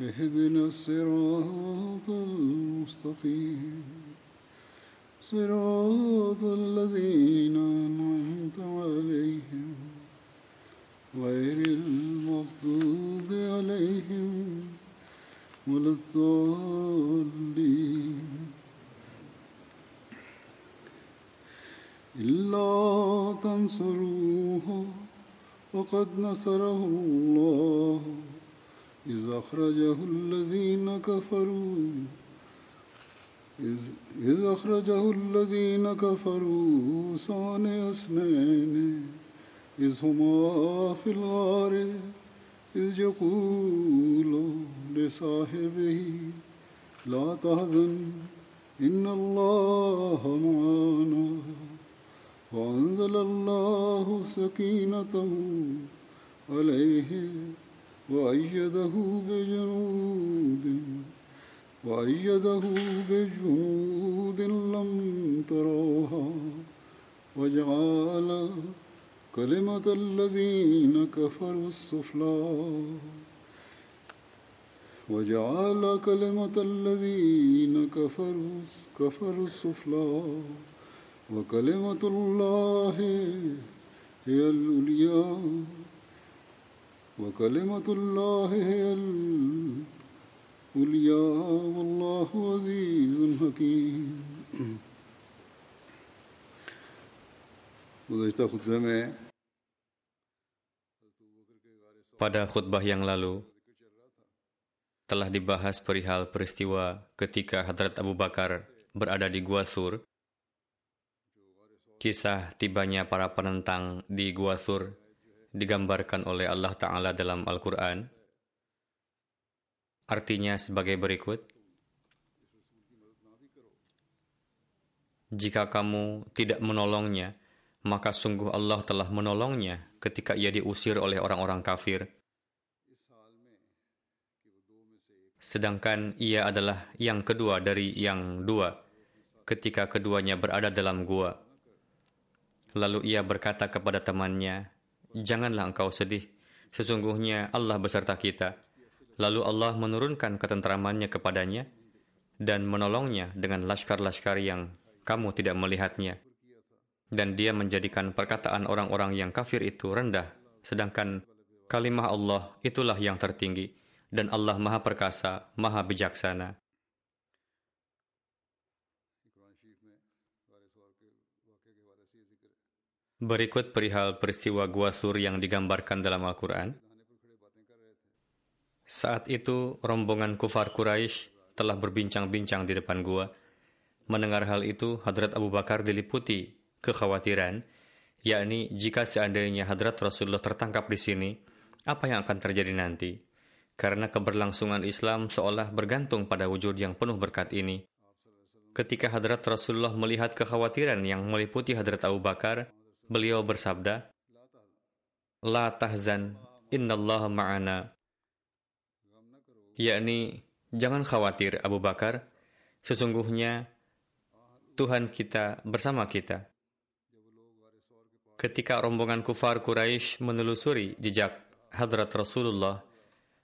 اهدنا الصراط المستقيم. صراط الذين أنعمت عليهم. غير المغضوب عليهم ولا الضالين. إلا تنصروه وقد نصره الله. إذ أخرجه الذين كفروا. إذ, أخرجه الذين كفروا ثاني اثنين. إذ هما في الغار إذ يقول لصاحبه لا تحزن إن الله معنا. وأنزل الله سكينته عليه. وأيده بجنود وأيده بجنود لم تروها وجعل كلمة الذين كفروا السفلى وجعل كلمة الذين كفروا كفروا السفلى وكلمة الله هي العليا. وكلمة الله هي العليا والله عزيز Pada khutbah yang lalu, telah dibahas perihal peristiwa ketika Hadrat Abu Bakar berada di Gua Sur, kisah tibanya para penentang di Gua Sur digambarkan oleh Allah Ta'ala dalam Al-Quran. Artinya sebagai berikut. Jika kamu tidak menolongnya, maka sungguh Allah telah menolongnya ketika ia diusir oleh orang-orang kafir. Sedangkan ia adalah yang kedua dari yang dua ketika keduanya berada dalam gua. Lalu ia berkata kepada temannya, Janganlah engkau sedih, sesungguhnya Allah beserta kita. Lalu Allah menurunkan ketentramannya kepadanya dan menolongnya dengan laskar-laskar yang kamu tidak melihatnya dan dia menjadikan perkataan orang-orang yang kafir itu rendah, sedangkan kalimah Allah itulah yang tertinggi, dan Allah Maha Perkasa, Maha Bijaksana. Berikut perihal peristiwa Gua Sur yang digambarkan dalam Al-Quran. Saat itu, rombongan kufar Quraisy telah berbincang-bincang di depan gua. Mendengar hal itu, Hadrat Abu Bakar diliputi kekhawatiran, yakni jika seandainya hadrat Rasulullah tertangkap di sini, apa yang akan terjadi nanti? Karena keberlangsungan Islam seolah bergantung pada wujud yang penuh berkat ini. Ketika hadrat Rasulullah melihat kekhawatiran yang meliputi hadrat Abu Bakar, beliau bersabda, La tahzan, innallaha ma'ana. Yakni, jangan khawatir Abu Bakar, sesungguhnya Tuhan kita bersama kita. Ketika rombongan kufar Quraisy menelusuri jejak hadrat Rasulullah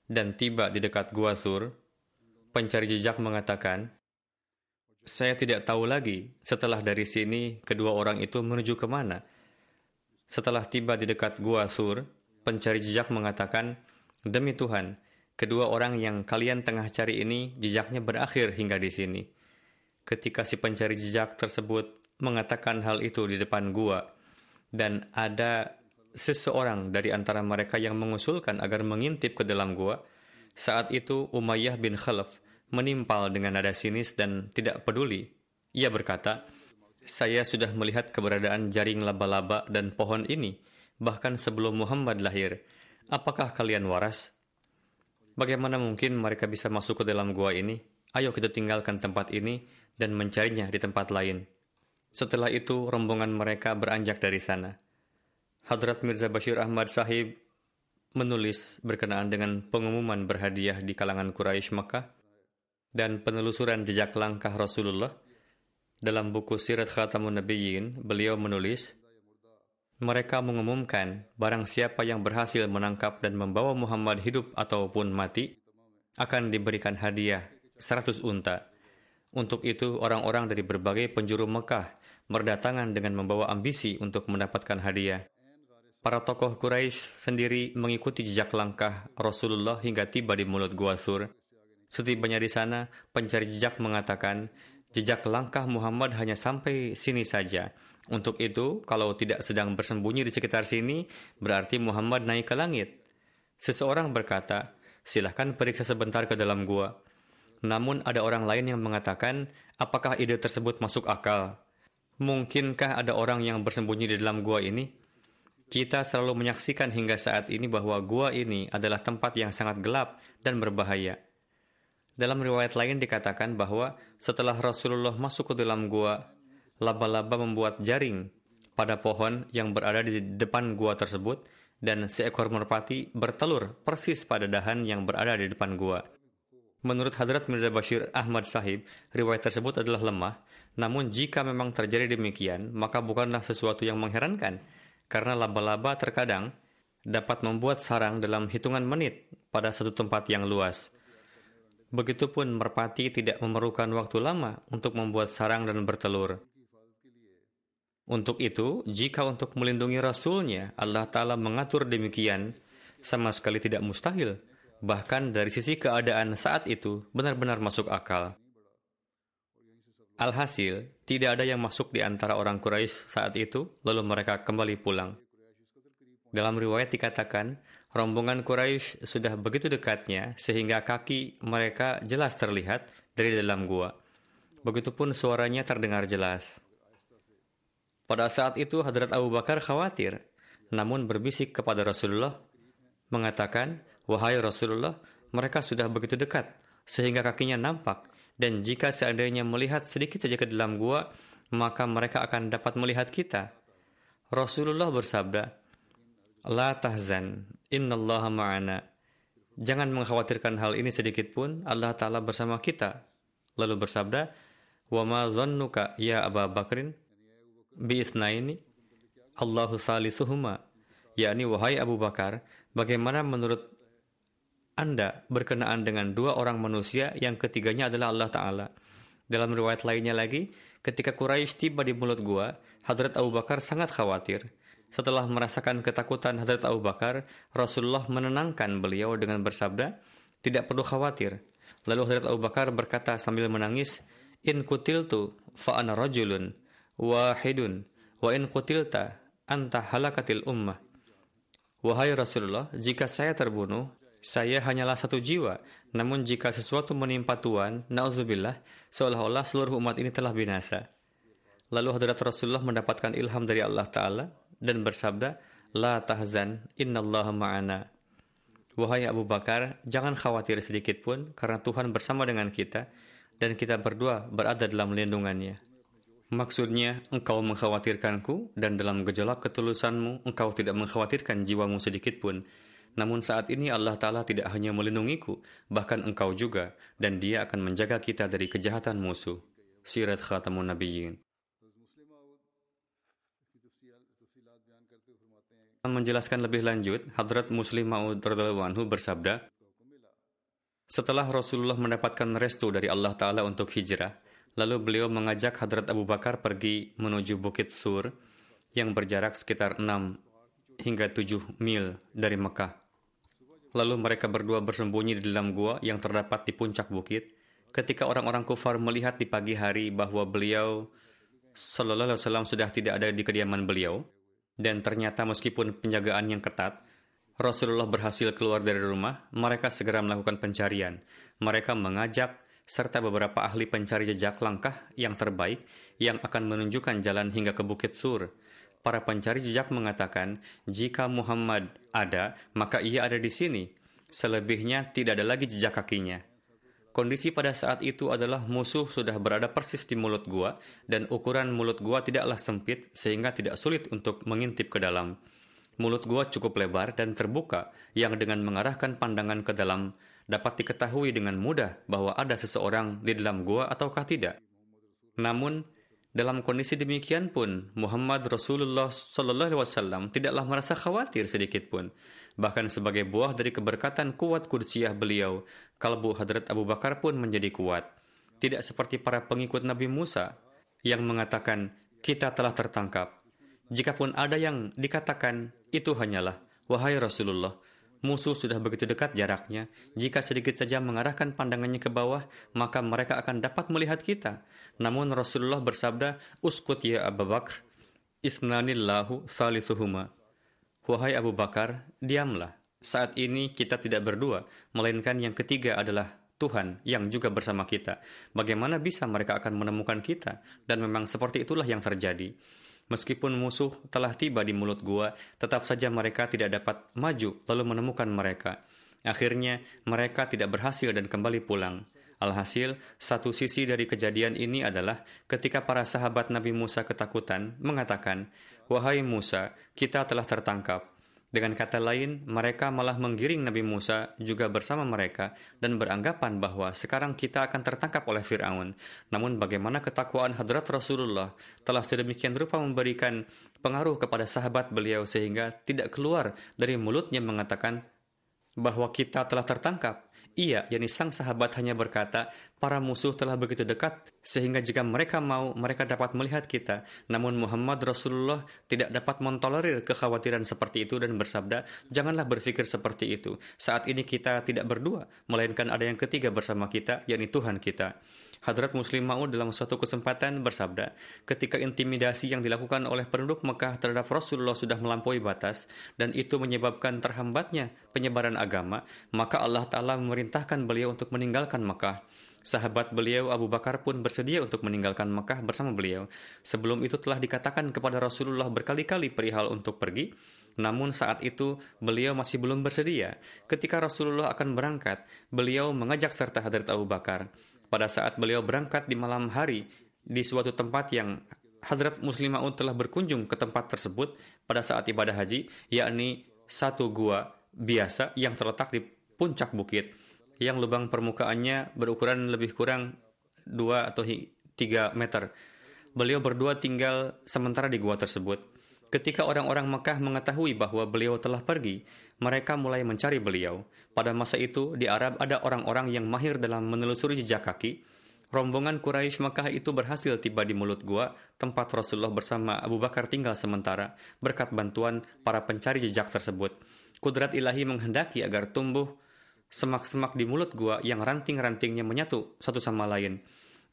dan tiba di dekat Gua Sur, pencari jejak mengatakan, saya tidak tahu lagi setelah dari sini kedua orang itu menuju ke mana. Setelah tiba di dekat Gua Sur, pencari jejak mengatakan, Demi Tuhan, kedua orang yang kalian tengah cari ini jejaknya berakhir hingga di sini. Ketika si pencari jejak tersebut mengatakan hal itu di depan gua, dan ada seseorang dari antara mereka yang mengusulkan agar mengintip ke dalam gua, saat itu Umayyah bin Khalaf menimpal dengan nada sinis dan tidak peduli. Ia berkata, saya sudah melihat keberadaan jaring laba-laba dan pohon ini, bahkan sebelum Muhammad lahir. Apakah kalian waras? Bagaimana mungkin mereka bisa masuk ke dalam gua ini? Ayo kita tinggalkan tempat ini dan mencarinya di tempat lain. Setelah itu, rombongan mereka beranjak dari sana. Hadrat Mirza Bashir Ahmad Sahib menulis berkenaan dengan pengumuman berhadiah di kalangan Quraisy Makkah dan penelusuran jejak langkah Rasulullah. Dalam buku Sirat Khatamun Nabiyyin, beliau menulis, mereka mengumumkan barang siapa yang berhasil menangkap dan membawa Muhammad hidup ataupun mati akan diberikan hadiah 100 unta. Untuk itu, orang-orang dari berbagai penjuru Mekah berdatangan dengan membawa ambisi untuk mendapatkan hadiah. Para tokoh Quraisy sendiri mengikuti jejak langkah Rasulullah hingga tiba di mulut Gua Sur. Setibanya di sana, pencari jejak mengatakan, jejak langkah Muhammad hanya sampai sini saja. Untuk itu, kalau tidak sedang bersembunyi di sekitar sini, berarti Muhammad naik ke langit. Seseorang berkata, silahkan periksa sebentar ke dalam gua. Namun ada orang lain yang mengatakan, apakah ide tersebut masuk akal? Mungkinkah ada orang yang bersembunyi di dalam gua ini? Kita selalu menyaksikan hingga saat ini bahwa gua ini adalah tempat yang sangat gelap dan berbahaya. Dalam riwayat lain dikatakan bahwa setelah Rasulullah masuk ke dalam gua, laba-laba membuat jaring pada pohon yang berada di depan gua tersebut dan seekor merpati bertelur persis pada dahan yang berada di depan gua. Menurut Hadrat Mirza Bashir Ahmad Sahib, riwayat tersebut adalah lemah, namun jika memang terjadi demikian, maka bukanlah sesuatu yang mengherankan, karena laba-laba terkadang dapat membuat sarang dalam hitungan menit pada satu tempat yang luas. Begitupun merpati tidak memerlukan waktu lama untuk membuat sarang dan bertelur. Untuk itu, jika untuk melindungi Rasulnya Allah Ta'ala mengatur demikian, sama sekali tidak mustahil. Bahkan dari sisi keadaan saat itu benar-benar masuk akal. Alhasil, tidak ada yang masuk di antara orang Quraisy saat itu, lalu mereka kembali pulang. Dalam riwayat dikatakan, Rombongan Quraisy sudah begitu dekatnya sehingga kaki mereka jelas terlihat dari dalam gua. Begitupun suaranya terdengar jelas. Pada saat itu Hadrat Abu Bakar khawatir, namun berbisik kepada Rasulullah, mengatakan, Wahai Rasulullah, mereka sudah begitu dekat, sehingga kakinya nampak, dan jika seandainya melihat sedikit saja ke dalam gua, maka mereka akan dapat melihat kita. Rasulullah bersabda, La tahzan, innallaha ma'ana. Jangan mengkhawatirkan hal ini sedikit pun, Allah Ta'ala bersama kita. Lalu bersabda, Wa ma zannuka ya Aba Bakrin bi isnaini Allahu salisuhuma yakni wahai Abu Bakar bagaimana menurut Anda berkenaan dengan dua orang manusia yang ketiganya adalah Allah Ta'ala dalam riwayat lainnya lagi ketika Quraisy tiba di mulut gua Hadrat Abu Bakar sangat khawatir setelah merasakan ketakutan Hadrat Abu Bakar, Rasulullah menenangkan beliau dengan bersabda, tidak perlu khawatir. Lalu Hadrat Abu Bakar berkata sambil menangis, In kutiltu fa ana rajulun wahidun wa in kutilta anta halakatil ummah. Wahai Rasulullah, jika saya terbunuh, saya hanyalah satu jiwa. Namun jika sesuatu menimpa Tuhan, na'udzubillah, seolah-olah seluruh umat ini telah binasa. Lalu Hadrat Rasulullah mendapatkan ilham dari Allah Ta'ala dan bersabda, La tahzan, innallaha ma'ana. Wahai Abu Bakar, jangan khawatir sedikit pun karena Tuhan bersama dengan kita dan kita berdua berada dalam lindungannya. Maksudnya, engkau mengkhawatirkanku dan dalam gejolak ketulusanmu, engkau tidak mengkhawatirkan jiwamu sedikit pun. Namun saat ini Allah Ta'ala tidak hanya melindungiku, bahkan engkau juga, dan dia akan menjaga kita dari kejahatan musuh. Sirat Khatamun Nabiyyin menjelaskan lebih lanjut, Hadrat Muslim Ma'ud anhu bersabda, setelah Rasulullah mendapatkan restu dari Allah Ta'ala untuk hijrah, lalu beliau mengajak Hadrat Abu Bakar pergi menuju Bukit Sur yang berjarak sekitar 6 hingga 7 mil dari Mekah. Lalu mereka berdua bersembunyi di dalam gua yang terdapat di puncak bukit. Ketika orang-orang kufar melihat di pagi hari bahwa beliau Sallallahu Alaihi Wasallam sudah tidak ada di kediaman beliau, dan ternyata meskipun penjagaan yang ketat, Rasulullah berhasil keluar dari rumah, mereka segera melakukan pencarian. Mereka mengajak serta beberapa ahli pencari jejak langkah yang terbaik yang akan menunjukkan jalan hingga ke Bukit Sur. Para pencari jejak mengatakan, jika Muhammad ada, maka ia ada di sini. Selebihnya tidak ada lagi jejak kakinya. Kondisi pada saat itu adalah musuh sudah berada persis di mulut gua dan ukuran mulut gua tidaklah sempit sehingga tidak sulit untuk mengintip ke dalam. Mulut gua cukup lebar dan terbuka yang dengan mengarahkan pandangan ke dalam dapat diketahui dengan mudah bahwa ada seseorang di dalam gua ataukah tidak. Namun, dalam kondisi demikian pun, Muhammad Rasulullah Sallallahu Alaihi Wasallam tidaklah merasa khawatir sedikit pun. Bahkan sebagai buah dari keberkatan kuat kursiah beliau, kalbu Hadrat Abu Bakar pun menjadi kuat. Tidak seperti para pengikut Nabi Musa yang mengatakan, kita telah tertangkap. Jikapun ada yang dikatakan, itu hanyalah, wahai Rasulullah, Musuh sudah begitu dekat jaraknya. Jika sedikit saja mengarahkan pandangannya ke bawah, maka mereka akan dapat melihat kita. Namun Rasulullah bersabda, Uskut ya Abu Bakar, Isnanillahu salisuhuma. Wahai Abu Bakar, diamlah. Saat ini kita tidak berdua, melainkan yang ketiga adalah Tuhan yang juga bersama kita. Bagaimana bisa mereka akan menemukan kita? Dan memang seperti itulah yang terjadi. Meskipun musuh telah tiba di mulut gua, tetap saja mereka tidak dapat maju lalu menemukan mereka. Akhirnya, mereka tidak berhasil dan kembali pulang. Alhasil, satu sisi dari kejadian ini adalah ketika para sahabat Nabi Musa ketakutan, mengatakan, Wahai Musa, kita telah tertangkap. Dengan kata lain, mereka malah menggiring Nabi Musa juga bersama mereka dan beranggapan bahwa sekarang kita akan tertangkap oleh Fir'aun. Namun bagaimana ketakwaan hadrat Rasulullah telah sedemikian rupa memberikan pengaruh kepada sahabat beliau sehingga tidak keluar dari mulutnya mengatakan bahwa kita telah tertangkap. Ia, yakni sang sahabat hanya berkata, para musuh telah begitu dekat, sehingga jika mereka mau, mereka dapat melihat kita. Namun Muhammad Rasulullah tidak dapat mentolerir kekhawatiran seperti itu dan bersabda, janganlah berpikir seperti itu. Saat ini kita tidak berdua, melainkan ada yang ketiga bersama kita, yakni Tuhan kita. Hadrat Muslim Ma'ud dalam suatu kesempatan bersabda, ketika intimidasi yang dilakukan oleh penduduk Mekah terhadap Rasulullah sudah melampaui batas dan itu menyebabkan terhambatnya penyebaran agama, maka Allah Ta'ala memerintahkan beliau untuk meninggalkan Mekah. Sahabat beliau Abu Bakar pun bersedia untuk meninggalkan Mekah bersama beliau. Sebelum itu telah dikatakan kepada Rasulullah berkali-kali perihal untuk pergi, namun saat itu beliau masih belum bersedia. Ketika Rasulullah akan berangkat, beliau mengajak serta Hadrat Abu Bakar pada saat beliau berangkat di malam hari di suatu tempat yang Hadrat Muslim Ma'ud telah berkunjung ke tempat tersebut pada saat ibadah haji, yakni satu gua biasa yang terletak di puncak bukit yang lubang permukaannya berukuran lebih kurang 2 atau 3 meter. Beliau berdua tinggal sementara di gua tersebut. Ketika orang-orang Mekah mengetahui bahwa beliau telah pergi, mereka mulai mencari beliau. Pada masa itu, di Arab ada orang-orang yang mahir dalam menelusuri jejak kaki. Rombongan Quraisy Mekah itu berhasil tiba di mulut gua, tempat Rasulullah bersama Abu Bakar tinggal sementara, berkat bantuan para pencari jejak tersebut. Kudrat ilahi menghendaki agar tumbuh semak-semak di mulut gua yang ranting-rantingnya menyatu satu sama lain.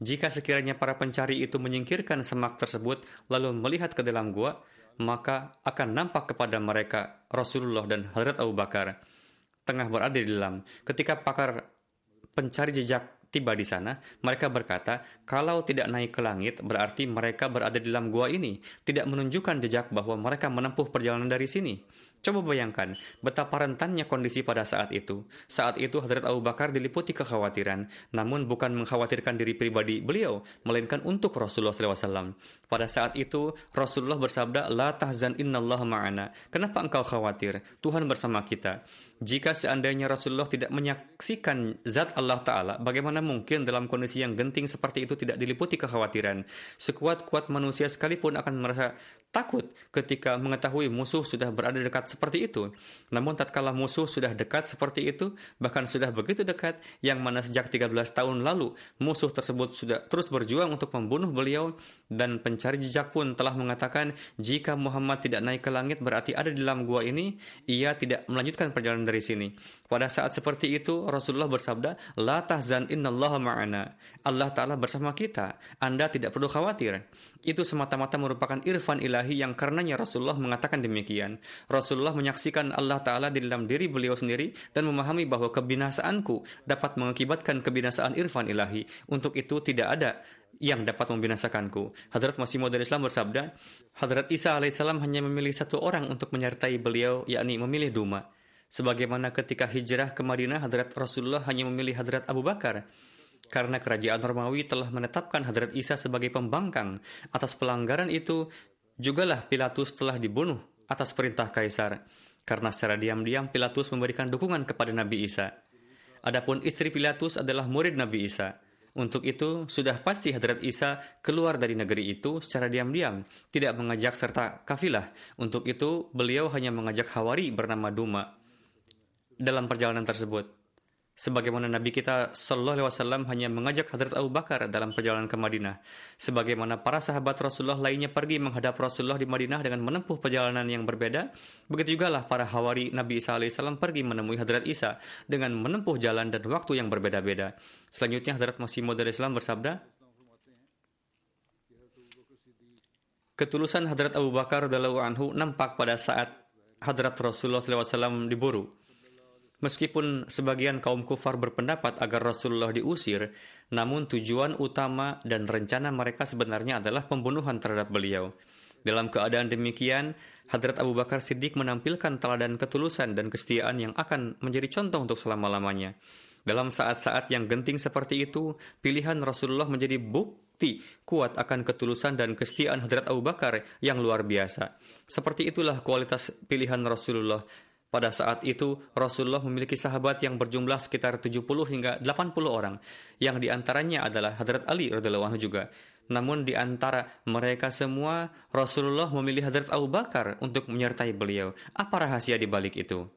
Jika sekiranya para pencari itu menyingkirkan semak tersebut lalu melihat ke dalam gua, maka akan nampak kepada mereka Rasulullah dan Hadrat Abu Bakar tengah berada di dalam. Ketika pakar pencari jejak tiba di sana, mereka berkata, kalau tidak naik ke langit, berarti mereka berada di dalam gua ini, tidak menunjukkan jejak bahwa mereka menempuh perjalanan dari sini. Coba bayangkan betapa rentannya kondisi pada saat itu. Saat itu Hadrat Abu Bakar diliputi kekhawatiran, namun bukan mengkhawatirkan diri pribadi beliau, melainkan untuk Rasulullah SAW. Pada saat itu Rasulullah bersabda, La tahzan innallah ma'ana. Kenapa engkau khawatir? Tuhan bersama kita. Jika seandainya Rasulullah tidak menyaksikan zat Allah Ta'ala, bagaimana mungkin dalam kondisi yang genting seperti itu tidak diliputi kekhawatiran? Sekuat-kuat manusia sekalipun akan merasa takut ketika mengetahui musuh sudah berada dekat seperti itu. Namun tatkala musuh sudah dekat seperti itu, bahkan sudah begitu dekat, yang mana sejak 13 tahun lalu musuh tersebut sudah terus berjuang untuk membunuh beliau, dan pencari jejak pun telah mengatakan jika Muhammad tidak naik ke langit berarti ada di dalam gua ini, ia tidak melanjutkan perjalanan dari sini. Pada saat seperti itu, Rasulullah bersabda, La tahzan ma'ana. Allah Ta'ala bersama kita. Anda tidak perlu khawatir. Itu semata-mata merupakan irfan ilahi yang karenanya Rasulullah mengatakan demikian. Rasulullah menyaksikan Allah Ta'ala di dalam diri beliau sendiri dan memahami bahwa kebinasaanku dapat mengakibatkan kebinasaan irfan ilahi. Untuk itu tidak ada yang dapat membinasakanku. Hadrat Masih Maud Islam bersabda, Hadrat Isa alaihissalam hanya memilih satu orang untuk menyertai beliau, yakni memilih Duma. Sebagaimana ketika hijrah ke Madinah, Hadrat Rasulullah hanya memilih Hadrat Abu Bakar karena kerajaan Romawi telah menetapkan Hadrat Isa sebagai pembangkang atas pelanggaran itu, jugalah Pilatus telah dibunuh atas perintah kaisar. Karena secara diam-diam Pilatus memberikan dukungan kepada Nabi Isa. Adapun istri Pilatus adalah murid Nabi Isa. Untuk itu, sudah pasti Hadrat Isa keluar dari negeri itu secara diam-diam, tidak mengajak serta kafilah. Untuk itu, beliau hanya mengajak Hawari bernama Duma dalam perjalanan tersebut sebagaimana Nabi kita Shallallahu Alaihi Wasallam hanya mengajak Hadrat Abu Bakar dalam perjalanan ke Madinah, sebagaimana para sahabat Rasulullah lainnya pergi menghadap Rasulullah di Madinah dengan menempuh perjalanan yang berbeda, begitu juga lah para hawari Nabi Isa alaihissalam pergi menemui Hadrat Isa dengan menempuh jalan dan waktu yang berbeda-beda. Selanjutnya Hadrat Masih Maud Islam bersabda, Ketulusan Hadrat Abu Bakar radhiallahu anhu nampak pada saat Hadrat Rasulullah SAW diburu. Meskipun sebagian kaum kufar berpendapat agar Rasulullah diusir, namun tujuan utama dan rencana mereka sebenarnya adalah pembunuhan terhadap beliau. Dalam keadaan demikian, Hadrat Abu Bakar Siddiq menampilkan teladan ketulusan dan kesetiaan yang akan menjadi contoh untuk selama-lamanya. Dalam saat-saat yang genting seperti itu, pilihan Rasulullah menjadi bukti kuat akan ketulusan dan kesetiaan Hadrat Abu Bakar yang luar biasa. Seperti itulah kualitas pilihan Rasulullah pada saat itu, Rasulullah memiliki sahabat yang berjumlah sekitar 70 hingga 80 orang, yang di antaranya adalah Hadrat Ali radhiallahu anhu juga. Namun di antara mereka semua, Rasulullah memilih Hadrat Abu Bakar untuk menyertai beliau. Apa rahasia di balik itu?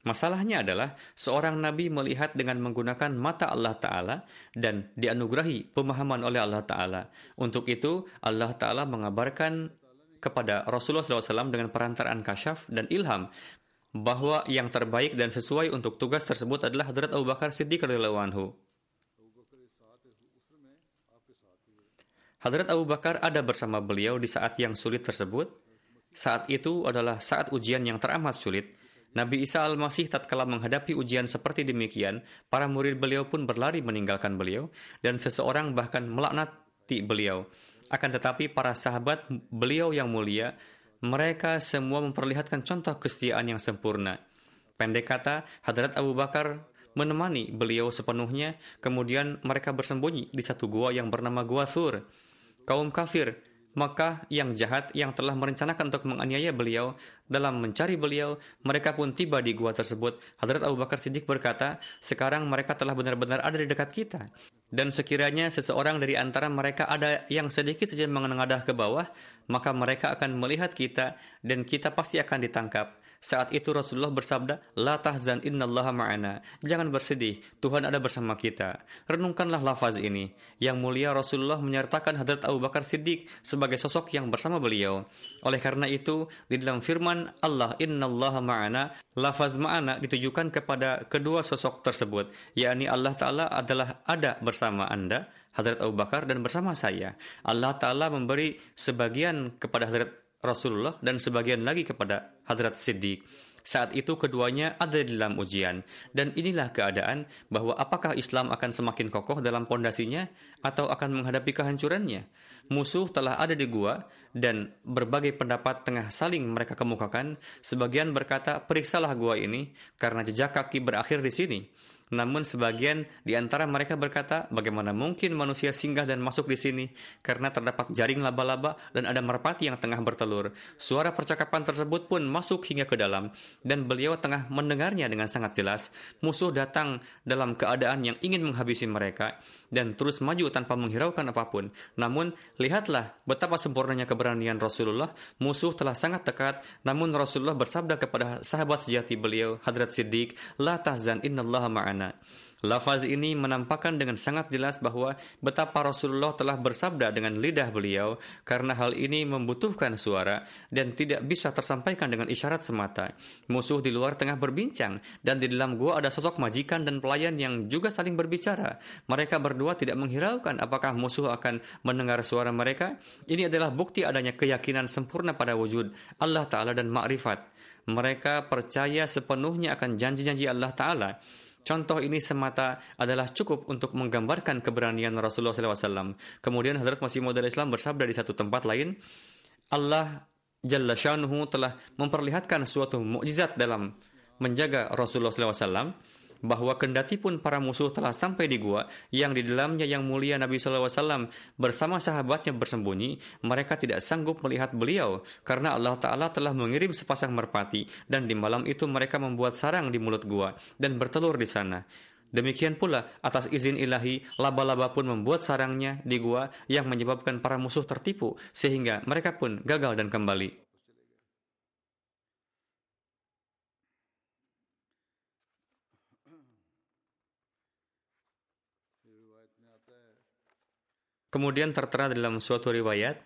Masalahnya adalah seorang nabi melihat dengan menggunakan mata Allah Ta'ala dan dianugerahi pemahaman oleh Allah Ta'ala. Untuk itu, Allah Ta'ala mengabarkan kepada Rasulullah SAW dengan perantaraan kasyaf dan ilham bahwa yang terbaik dan sesuai untuk tugas tersebut adalah Hadrat Abu Bakar Siddiq radhiyallahu anhu. Hadrat Abu Bakar ada bersama beliau di saat yang sulit tersebut. Saat itu adalah saat ujian yang teramat sulit. Nabi Isa al-Masih tatkala menghadapi ujian seperti demikian, para murid beliau pun berlari meninggalkan beliau dan seseorang bahkan beliau. Akan tetapi para sahabat beliau yang mulia, mereka semua memperlihatkan contoh kesetiaan yang sempurna. Pendek kata, Hadrat Abu Bakar menemani beliau sepenuhnya, kemudian mereka bersembunyi di satu gua yang bernama Gua Thur. Kaum kafir maka yang jahat yang telah merencanakan untuk menganiaya beliau dalam mencari beliau, mereka pun tiba di gua tersebut. Hadrat Abu Bakar Siddiq berkata, sekarang mereka telah benar-benar ada di dekat kita. Dan sekiranya seseorang dari antara mereka ada yang sedikit saja menengadah ke bawah, maka mereka akan melihat kita dan kita pasti akan ditangkap. Saat itu Rasulullah bersabda, La tahzan innallaha ma'ana. Jangan bersedih, Tuhan ada bersama kita. Renungkanlah lafaz ini. Yang mulia Rasulullah menyertakan Hadrat Abu Bakar Siddiq sebagai sosok yang bersama beliau. Oleh karena itu, di dalam firman Allah innallaha ma'ana, lafaz ma'ana ditujukan kepada kedua sosok tersebut, yakni Allah Ta'ala adalah ada bersama Anda, Hadrat Abu Bakar dan bersama saya. Allah Ta'ala memberi sebagian kepada Hadrat Rasulullah dan sebagian lagi kepada Hadrat Siddiq. Saat itu keduanya ada di dalam ujian. Dan inilah keadaan bahwa apakah Islam akan semakin kokoh dalam pondasinya atau akan menghadapi kehancurannya. Musuh telah ada di gua dan berbagai pendapat tengah saling mereka kemukakan. Sebagian berkata, periksalah gua ini karena jejak kaki berakhir di sini. Namun sebagian di antara mereka berkata, bagaimana mungkin manusia singgah dan masuk di sini? Karena terdapat jaring laba-laba dan ada merpati yang tengah bertelur. Suara percakapan tersebut pun masuk hingga ke dalam, dan beliau tengah mendengarnya dengan sangat jelas. Musuh datang dalam keadaan yang ingin menghabisi mereka, dan terus maju tanpa menghiraukan apa pun. Namun, lihatlah betapa sempurnanya keberanian Rasulullah. Musuh telah sangat dekat, namun Rasulullah bersabda kepada sahabat sejati beliau, Hadrat Siddiq, La tahzan innallaha ma'ana Lafaz ini menampakkan dengan sangat jelas bahwa betapa Rasulullah telah bersabda dengan lidah beliau karena hal ini membutuhkan suara dan tidak bisa tersampaikan dengan isyarat semata. Musuh di luar tengah berbincang dan di dalam gua ada sosok majikan dan pelayan yang juga saling berbicara. Mereka berdua tidak menghiraukan apakah musuh akan mendengar suara mereka. Ini adalah bukti adanya keyakinan sempurna pada wujud Allah Ta'ala dan ma'rifat. Mereka percaya sepenuhnya akan janji-janji Allah Ta'ala. Contoh ini semata adalah cukup untuk menggambarkan keberanian Rasulullah SAW. Kemudian Hadrat Masih Maud Islam bersabda di satu tempat lain, Allah Jalla Shanuhu telah memperlihatkan suatu mukjizat dalam menjaga Rasulullah SAW bahwa kendati pun para musuh telah sampai di gua yang di dalamnya yang mulia Nabi SAW bersama sahabatnya bersembunyi, mereka tidak sanggup melihat beliau karena Allah Ta'ala telah mengirim sepasang merpati dan di malam itu mereka membuat sarang di mulut gua dan bertelur di sana. Demikian pula, atas izin ilahi, laba-laba pun membuat sarangnya di gua yang menyebabkan para musuh tertipu, sehingga mereka pun gagal dan kembali. Kemudian tertera dalam suatu riwayat,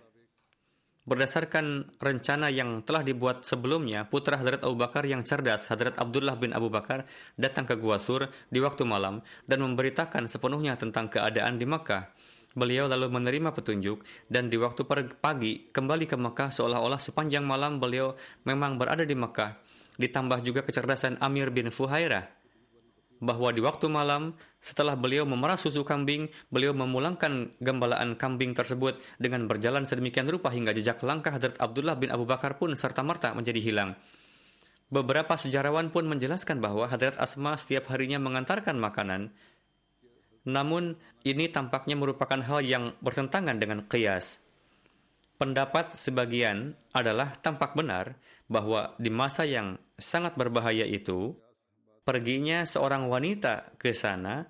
berdasarkan rencana yang telah dibuat sebelumnya, putra Hadrat Abu Bakar yang cerdas, Hadrat Abdullah bin Abu Bakar, datang ke Gua Sur di waktu malam dan memberitakan sepenuhnya tentang keadaan di Makkah. Beliau lalu menerima petunjuk dan di waktu pagi kembali ke Makkah seolah-olah sepanjang malam beliau memang berada di Makkah. Ditambah juga kecerdasan Amir bin Fuhairah bahwa di waktu malam setelah beliau memerah susu kambing, beliau memulangkan gembalaan kambing tersebut dengan berjalan sedemikian rupa hingga jejak langkah Hadrat Abdullah bin Abu Bakar pun serta-merta menjadi hilang. Beberapa sejarawan pun menjelaskan bahwa Hadrat Asma setiap harinya mengantarkan makanan. Namun, ini tampaknya merupakan hal yang bertentangan dengan kias. Pendapat sebagian adalah tampak benar bahwa di masa yang sangat berbahaya itu, perginya seorang wanita ke sana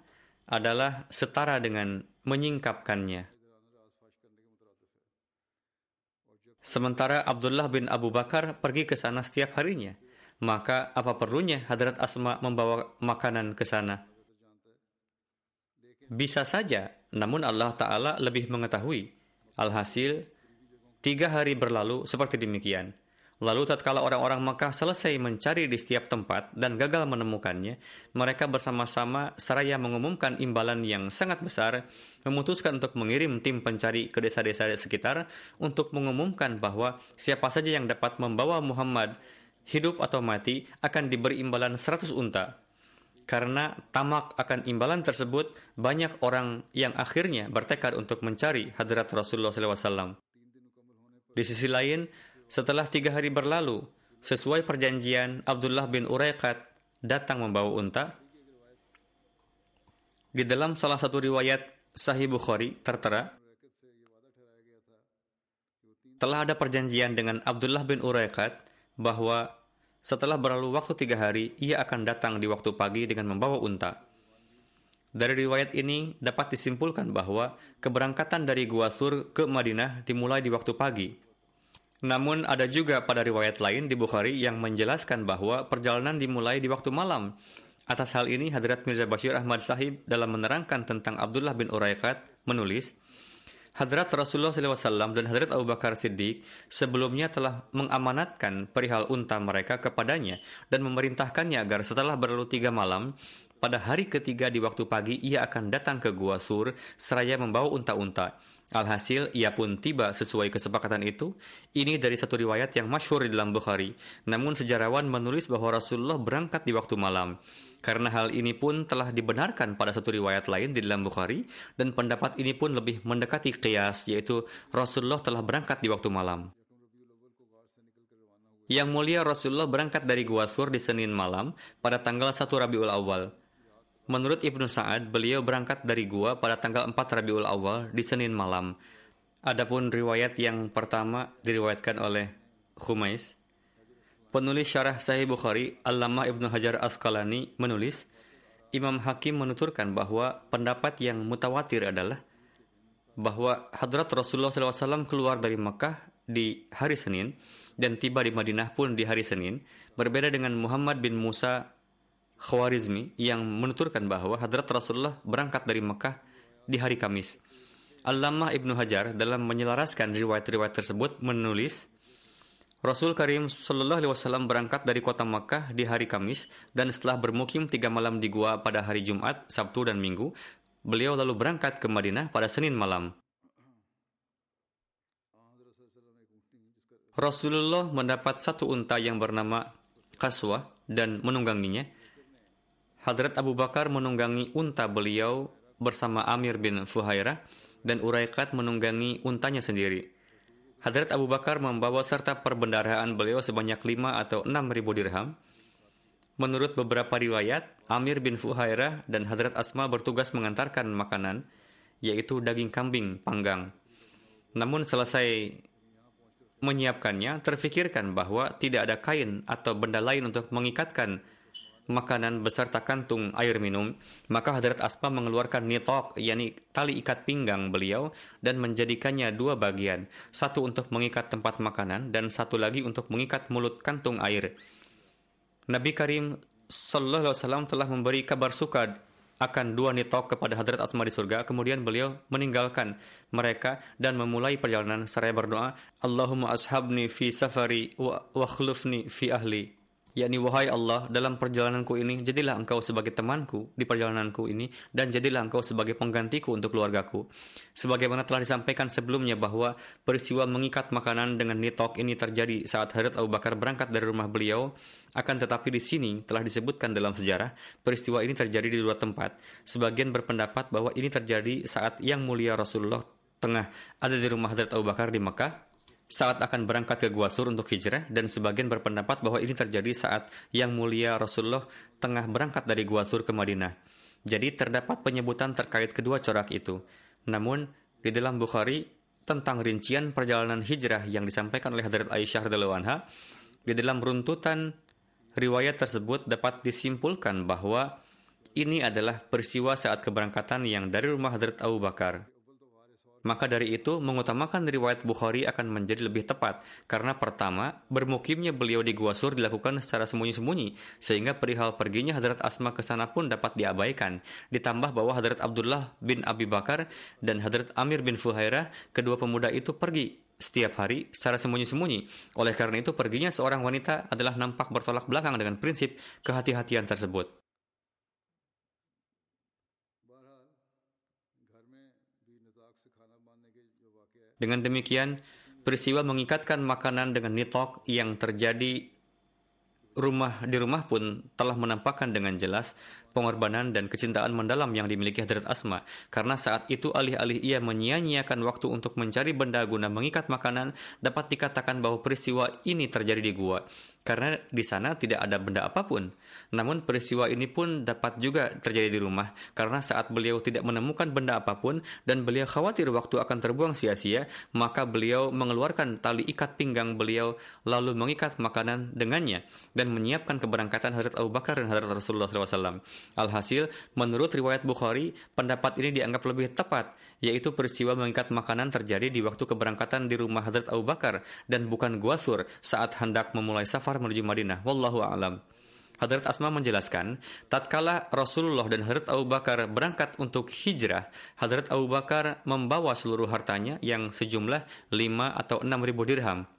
adalah setara dengan menyingkapkannya. Sementara Abdullah bin Abu Bakar pergi ke sana setiap harinya, maka apa perlunya Hadrat Asma membawa makanan ke sana? Bisa saja, namun Allah Ta'ala lebih mengetahui. Alhasil, tiga hari berlalu seperti demikian. Lalu tatkala orang-orang Makkah selesai mencari di setiap tempat dan gagal menemukannya, mereka bersama-sama seraya mengumumkan imbalan yang sangat besar, memutuskan untuk mengirim tim pencari ke desa-desa sekitar untuk mengumumkan bahwa siapa saja yang dapat membawa Muhammad hidup atau mati akan diberi imbalan 100 unta. Karena tamak akan imbalan tersebut, banyak orang yang akhirnya bertekad untuk mencari hadrat Rasulullah SAW. Di sisi lain, setelah tiga hari berlalu, sesuai perjanjian, Abdullah bin Uraiqat datang membawa unta. Di dalam salah satu riwayat Sahih Bukhari tertera, telah ada perjanjian dengan Abdullah bin Uraiqat bahwa setelah berlalu waktu tiga hari, ia akan datang di waktu pagi dengan membawa unta. Dari riwayat ini dapat disimpulkan bahwa keberangkatan dari Gua Thur ke Madinah dimulai di waktu pagi, namun ada juga pada riwayat lain di Bukhari yang menjelaskan bahwa perjalanan dimulai di waktu malam. Atas hal ini Hadrat Mirza Bashir Ahmad Sahib dalam menerangkan tentang Abdullah bin Uraiqat menulis, Hadrat Rasulullah SAW dan Hadrat Abu Bakar Siddiq sebelumnya telah mengamanatkan perihal unta mereka kepadanya dan memerintahkannya agar setelah berlalu tiga malam, pada hari ketiga di waktu pagi ia akan datang ke Gua Sur seraya membawa unta-unta. Alhasil, ia pun tiba sesuai kesepakatan itu. Ini dari satu riwayat yang masyhur di dalam Bukhari. Namun sejarawan menulis bahwa Rasulullah berangkat di waktu malam. Karena hal ini pun telah dibenarkan pada satu riwayat lain di dalam Bukhari, dan pendapat ini pun lebih mendekati kias, yaitu Rasulullah telah berangkat di waktu malam. Yang mulia Rasulullah berangkat dari Gua Sur di Senin malam pada tanggal 1 Rabiul Awal. Menurut Ibnu Sa'ad, beliau berangkat dari gua pada tanggal 4 Rabiul Awal di Senin malam. Adapun riwayat yang pertama diriwayatkan oleh Khumais. Penulis syarah Sahih Bukhari, Allama Ibnu Hajar Asqalani menulis, Imam Hakim menuturkan bahwa pendapat yang mutawatir adalah bahwa hadrat Rasulullah SAW keluar dari Mekah di hari Senin dan tiba di Madinah pun di hari Senin, berbeda dengan Muhammad bin Musa Khawarizmi yang menuturkan bahwa hadrat Rasulullah berangkat dari Mekah di hari Kamis. Allamah Ibnu Hajar dalam menyelaraskan riwayat-riwayat tersebut menulis Rasul Karim Shallallahu Alaihi Wasallam berangkat dari kota Makkah di hari Kamis dan setelah bermukim tiga malam di gua pada hari Jumat, Sabtu dan Minggu, beliau lalu berangkat ke Madinah pada Senin malam. Rasulullah mendapat satu unta yang bernama Kaswa dan menungganginya. Hadrat Abu Bakar menunggangi unta beliau bersama Amir bin Fuhairah dan Uraiqat menunggangi untanya sendiri. Hadrat Abu Bakar membawa serta perbendaharaan beliau sebanyak 5 atau 6 ribu dirham. Menurut beberapa riwayat, Amir bin Fuhairah dan Hadrat Asma bertugas mengantarkan makanan, yaitu daging kambing panggang. Namun selesai menyiapkannya, terfikirkan bahwa tidak ada kain atau benda lain untuk mengikatkan makanan beserta kantung air minum, maka Hadrat Asma mengeluarkan nitok, yakni tali ikat pinggang beliau, dan menjadikannya dua bagian, satu untuk mengikat tempat makanan, dan satu lagi untuk mengikat mulut kantung air. Nabi Karim Sallallahu Alaihi Wasallam telah memberi kabar suka akan dua nitok kepada Hadrat Asma di surga. Kemudian beliau meninggalkan mereka dan memulai perjalanan seraya berdoa, Allahumma ashabni fi safari wa khlufni fi ahli yakni wahai Allah dalam perjalananku ini jadilah engkau sebagai temanku di perjalananku ini dan jadilah engkau sebagai penggantiku untuk keluargaku. Sebagaimana telah disampaikan sebelumnya bahwa peristiwa mengikat makanan dengan nitok ini terjadi saat Hadrat Abu Bakar berangkat dari rumah beliau. Akan tetapi di sini telah disebutkan dalam sejarah peristiwa ini terjadi di dua tempat. Sebagian berpendapat bahwa ini terjadi saat yang mulia Rasulullah tengah ada di rumah Hadrat Abu Bakar di Mekah saat akan berangkat ke Gua Sur untuk hijrah dan sebagian berpendapat bahwa ini terjadi saat yang mulia Rasulullah tengah berangkat dari Gua Sur ke Madinah. Jadi terdapat penyebutan terkait kedua corak itu. Namun di dalam Bukhari tentang rincian perjalanan hijrah yang disampaikan oleh Hadrat Aisyah anha, di dalam runtutan riwayat tersebut dapat disimpulkan bahwa ini adalah peristiwa saat keberangkatan yang dari rumah Hadrat Abu Bakar. Maka dari itu, mengutamakan riwayat Bukhari akan menjadi lebih tepat, karena pertama, bermukimnya beliau di Gua Sur dilakukan secara sembunyi-sembunyi, sehingga perihal perginya Hadrat Asma ke sana pun dapat diabaikan. Ditambah bahwa Hadrat Abdullah bin Abi Bakar dan Hadrat Amir bin Fuhairah, kedua pemuda itu pergi setiap hari secara sembunyi-sembunyi. Oleh karena itu, perginya seorang wanita adalah nampak bertolak belakang dengan prinsip kehati-hatian tersebut. Dengan demikian, peristiwa mengikatkan makanan dengan nitok yang terjadi rumah di rumah pun telah menampakkan dengan jelas pengorbanan dan kecintaan mendalam yang dimiliki Hadrat Asma karena saat itu alih-alih ia menyia-nyiakan waktu untuk mencari benda guna mengikat makanan dapat dikatakan bahwa peristiwa ini terjadi di gua karena di sana tidak ada benda apa pun. Namun peristiwa ini pun dapat juga terjadi di rumah karena saat beliau tidak menemukan benda apa pun dan beliau khawatir waktu akan terbuang sia-sia, maka beliau mengeluarkan tali ikat pinggang beliau lalu mengikat makanan dengannya dan menyiapkan keberangkatan Hadrat Abu Bakar dan Hadrat Rasulullah SAW. Alhasil, menurut riwayat Bukhari, pendapat ini dianggap lebih tepat, yaitu peristiwa mengikat makanan terjadi di waktu keberangkatan di rumah Hadrat Abu Bakar dan bukan Guasur saat hendak memulai safar menuju Madinah. Wallahu a'lam. Hadrat Asma menjelaskan, tatkala Rasulullah dan Hadrat Abu Bakar berangkat untuk hijrah, Hadrat Abu Bakar membawa seluruh hartanya yang sejumlah 5 atau 6 ribu dirham.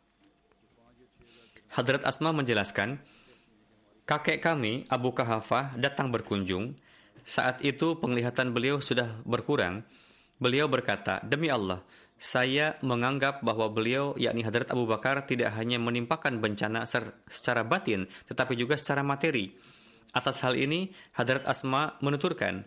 Hadrat Asma menjelaskan, kakek kami Abu Kahafah datang berkunjung. Saat itu penglihatan beliau sudah berkurang. Beliau berkata, demi Allah, saya menganggap bahwa beliau, yakni Hadrat Abu Bakar, tidak hanya menimpakan bencana secara batin, tetapi juga secara materi. Atas hal ini, Hadrat Asma menuturkan,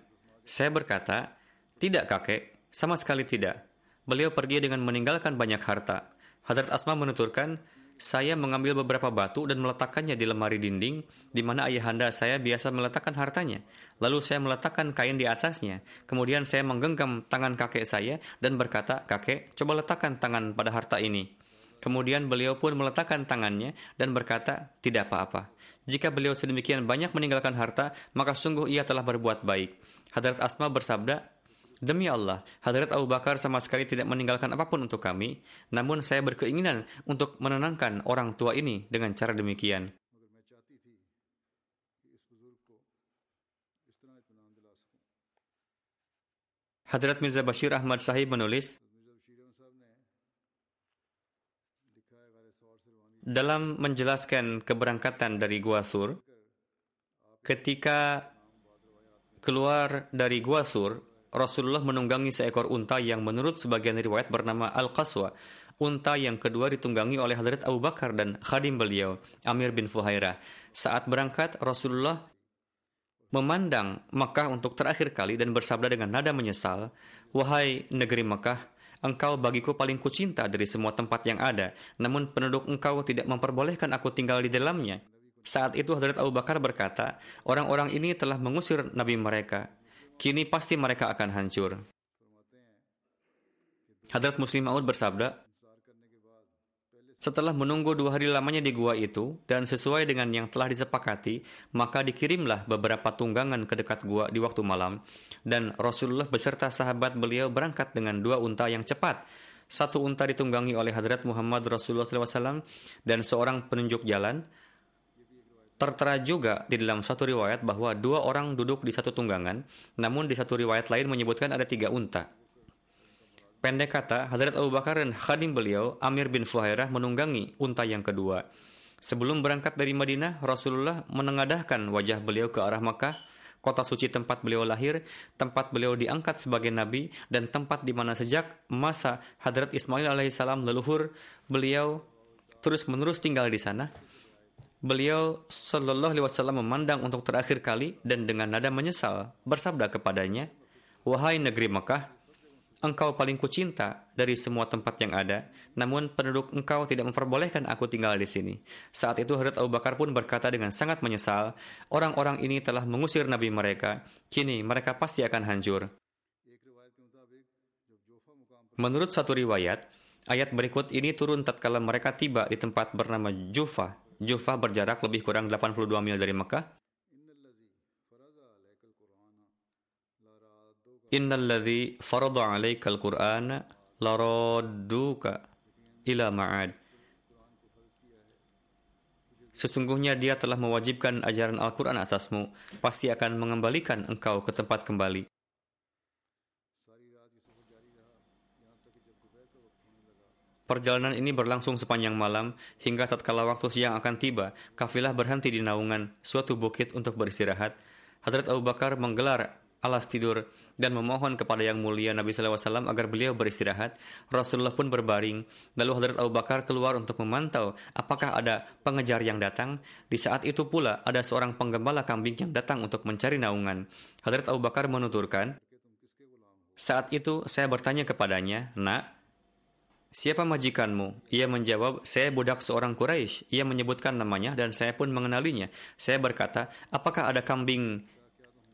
saya berkata, tidak kakek, sama sekali tidak. Beliau pergi dengan meninggalkan banyak harta. Hadrat Asma menuturkan, saya mengambil beberapa batu dan meletakkannya di lemari dinding di mana ayahanda saya biasa meletakkan hartanya. Lalu saya meletakkan kain di atasnya. Kemudian saya menggenggam tangan kakek saya dan berkata, "Kakek, coba letakkan tangan pada harta ini." Kemudian beliau pun meletakkan tangannya dan berkata, "Tidak apa-apa. Jika beliau sedemikian banyak meninggalkan harta, maka sungguh ia telah berbuat baik." Hadrat Asma bersabda, Demi Allah, Hadrat Abu Bakar sama sekali tidak meninggalkan apa pun untuk kami, namun saya berkeinginan untuk menenangkan orang tua ini dengan cara demikian. Hadrat Mirza Bashir Ahmad Sahib menulis, dalam menjelaskan keberangkatan dari Gua Sur, ketika keluar dari Gua Sur, Rasulullah menunggangi seekor unta yang menurut sebagian riwayat bernama Al-Qaswa. Unta yang kedua ditunggangi oleh Hadrat Abu Bakar dan khadim beliau, Amir bin Fuhairah. Saat berangkat, Rasulullah memandang Makkah untuk terakhir kali dan bersabda dengan nada menyesal, Wahai negeri Makkah, engkau bagiku paling kucinta dari semua tempat yang ada, namun penduduk engkau tidak memperbolehkan aku tinggal di dalamnya. Saat itu Hadrat Abu Bakar berkata, orang-orang ini telah mengusir Nabi mereka kini pasti mereka akan hancur. Hadrat Muslim Maud bersabda, setelah menunggu dua hari lamanya di gua itu, dan sesuai dengan yang telah disepakati, maka dikirimlah beberapa tunggangan ke dekat gua di waktu malam, dan Rasulullah beserta sahabat beliau berangkat dengan dua unta yang cepat. Satu unta ditunggangi oleh Hadrat Muhammad Rasulullah SAW dan seorang penunjuk jalan, Tertera juga di dalam satu riwayat bahwa dua orang duduk di satu tunggangan, namun di satu riwayat lain menyebutkan ada tiga unta. Pendek kata, Hadrat Abu Bakar dan khadim beliau, Amir bin Fuhairah menunggangi unta yang kedua. Sebelum berangkat dari Madinah, Rasulullah menengadahkan wajah beliau ke arah Makkah, kota suci tempat beliau lahir, tempat beliau diangkat sebagai nabi, dan tempat di mana sejak masa Hadrat Ismail alaihissalam leluhur, beliau terus-menerus tinggal di sana Beliau Shallallahu Alaihi Wasallam memandang untuk terakhir kali dan dengan nada menyesal bersabda kepadanya, wahai negeri Mekah, engkau paling kucinta dari semua tempat yang ada, namun penduduk engkau tidak memperbolehkan aku tinggal di sini. Saat itu Hadrat Abu Bakar pun berkata dengan sangat menyesal, orang-orang ini telah mengusir Nabi mereka, kini mereka pasti akan hancur. Menurut satu riwayat, ayat berikut ini turun tatkala mereka tiba di tempat bernama Jufa Jufah berjarak lebih kurang 82 mil dari Mekah. Innalladzi farada 'alaikal Qur'ana laradduka ila ma'ad. Sesungguhnya dia telah mewajibkan ajaran Al-Quran atasmu, pasti akan mengembalikan engkau ke tempat kembali. Perjalanan ini berlangsung sepanjang malam hingga tatkala waktu siang akan tiba, kafilah berhenti di naungan suatu bukit untuk beristirahat. Hadrat Abu Bakar menggelar alas tidur dan memohon kepada yang mulia Nabi SAW agar beliau beristirahat. Rasulullah pun berbaring. Lalu Hadrat Abu Bakar keluar untuk memantau apakah ada pengejar yang datang. Di saat itu pula ada seorang penggembala kambing yang datang untuk mencari naungan. Hadrat Abu Bakar menuturkan, saat itu saya bertanya kepadanya, Nak, Siapa majikanmu? Ia menjawab, saya budak seorang Quraisy. Ia menyebutkan namanya dan saya pun mengenalinya. Saya berkata, apakah ada kambing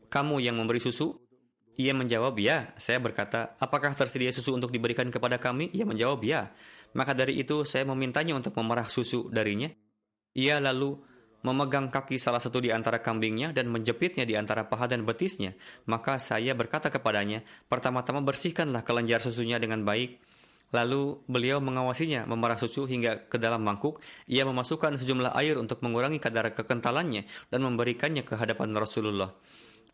kamu yang memberi susu? Ia menjawab, ya. Saya berkata, apakah tersedia susu untuk diberikan kepada kami? Ia menjawab, ya. Maka dari itu saya memintanya untuk memerah susu darinya. Ia lalu memegang kaki salah satu di antara kambingnya dan menjepitnya di antara paha dan betisnya. Maka saya berkata kepadanya, pertama-tama bersihkanlah kelenjar susunya dengan baik, Lalu beliau mengawasinya memerah susu hingga ke dalam mangkuk. Ia memasukkan sejumlah air untuk mengurangi kadar kekentalannya dan memberikannya ke hadapan Rasulullah.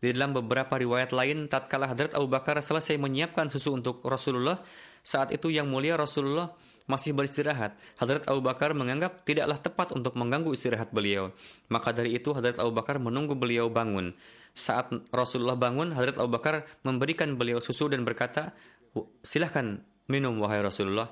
Di dalam beberapa riwayat lain, tatkala Hadrat Abu Bakar selesai menyiapkan susu untuk Rasulullah, saat itu yang mulia Rasulullah masih beristirahat. Hadrat Abu Bakar menganggap tidaklah tepat untuk mengganggu istirahat beliau. Maka dari itu Hadrat Abu Bakar menunggu beliau bangun. Saat Rasulullah bangun, Hadrat Abu Bakar memberikan beliau susu dan berkata, silahkan minum wahai Rasulullah.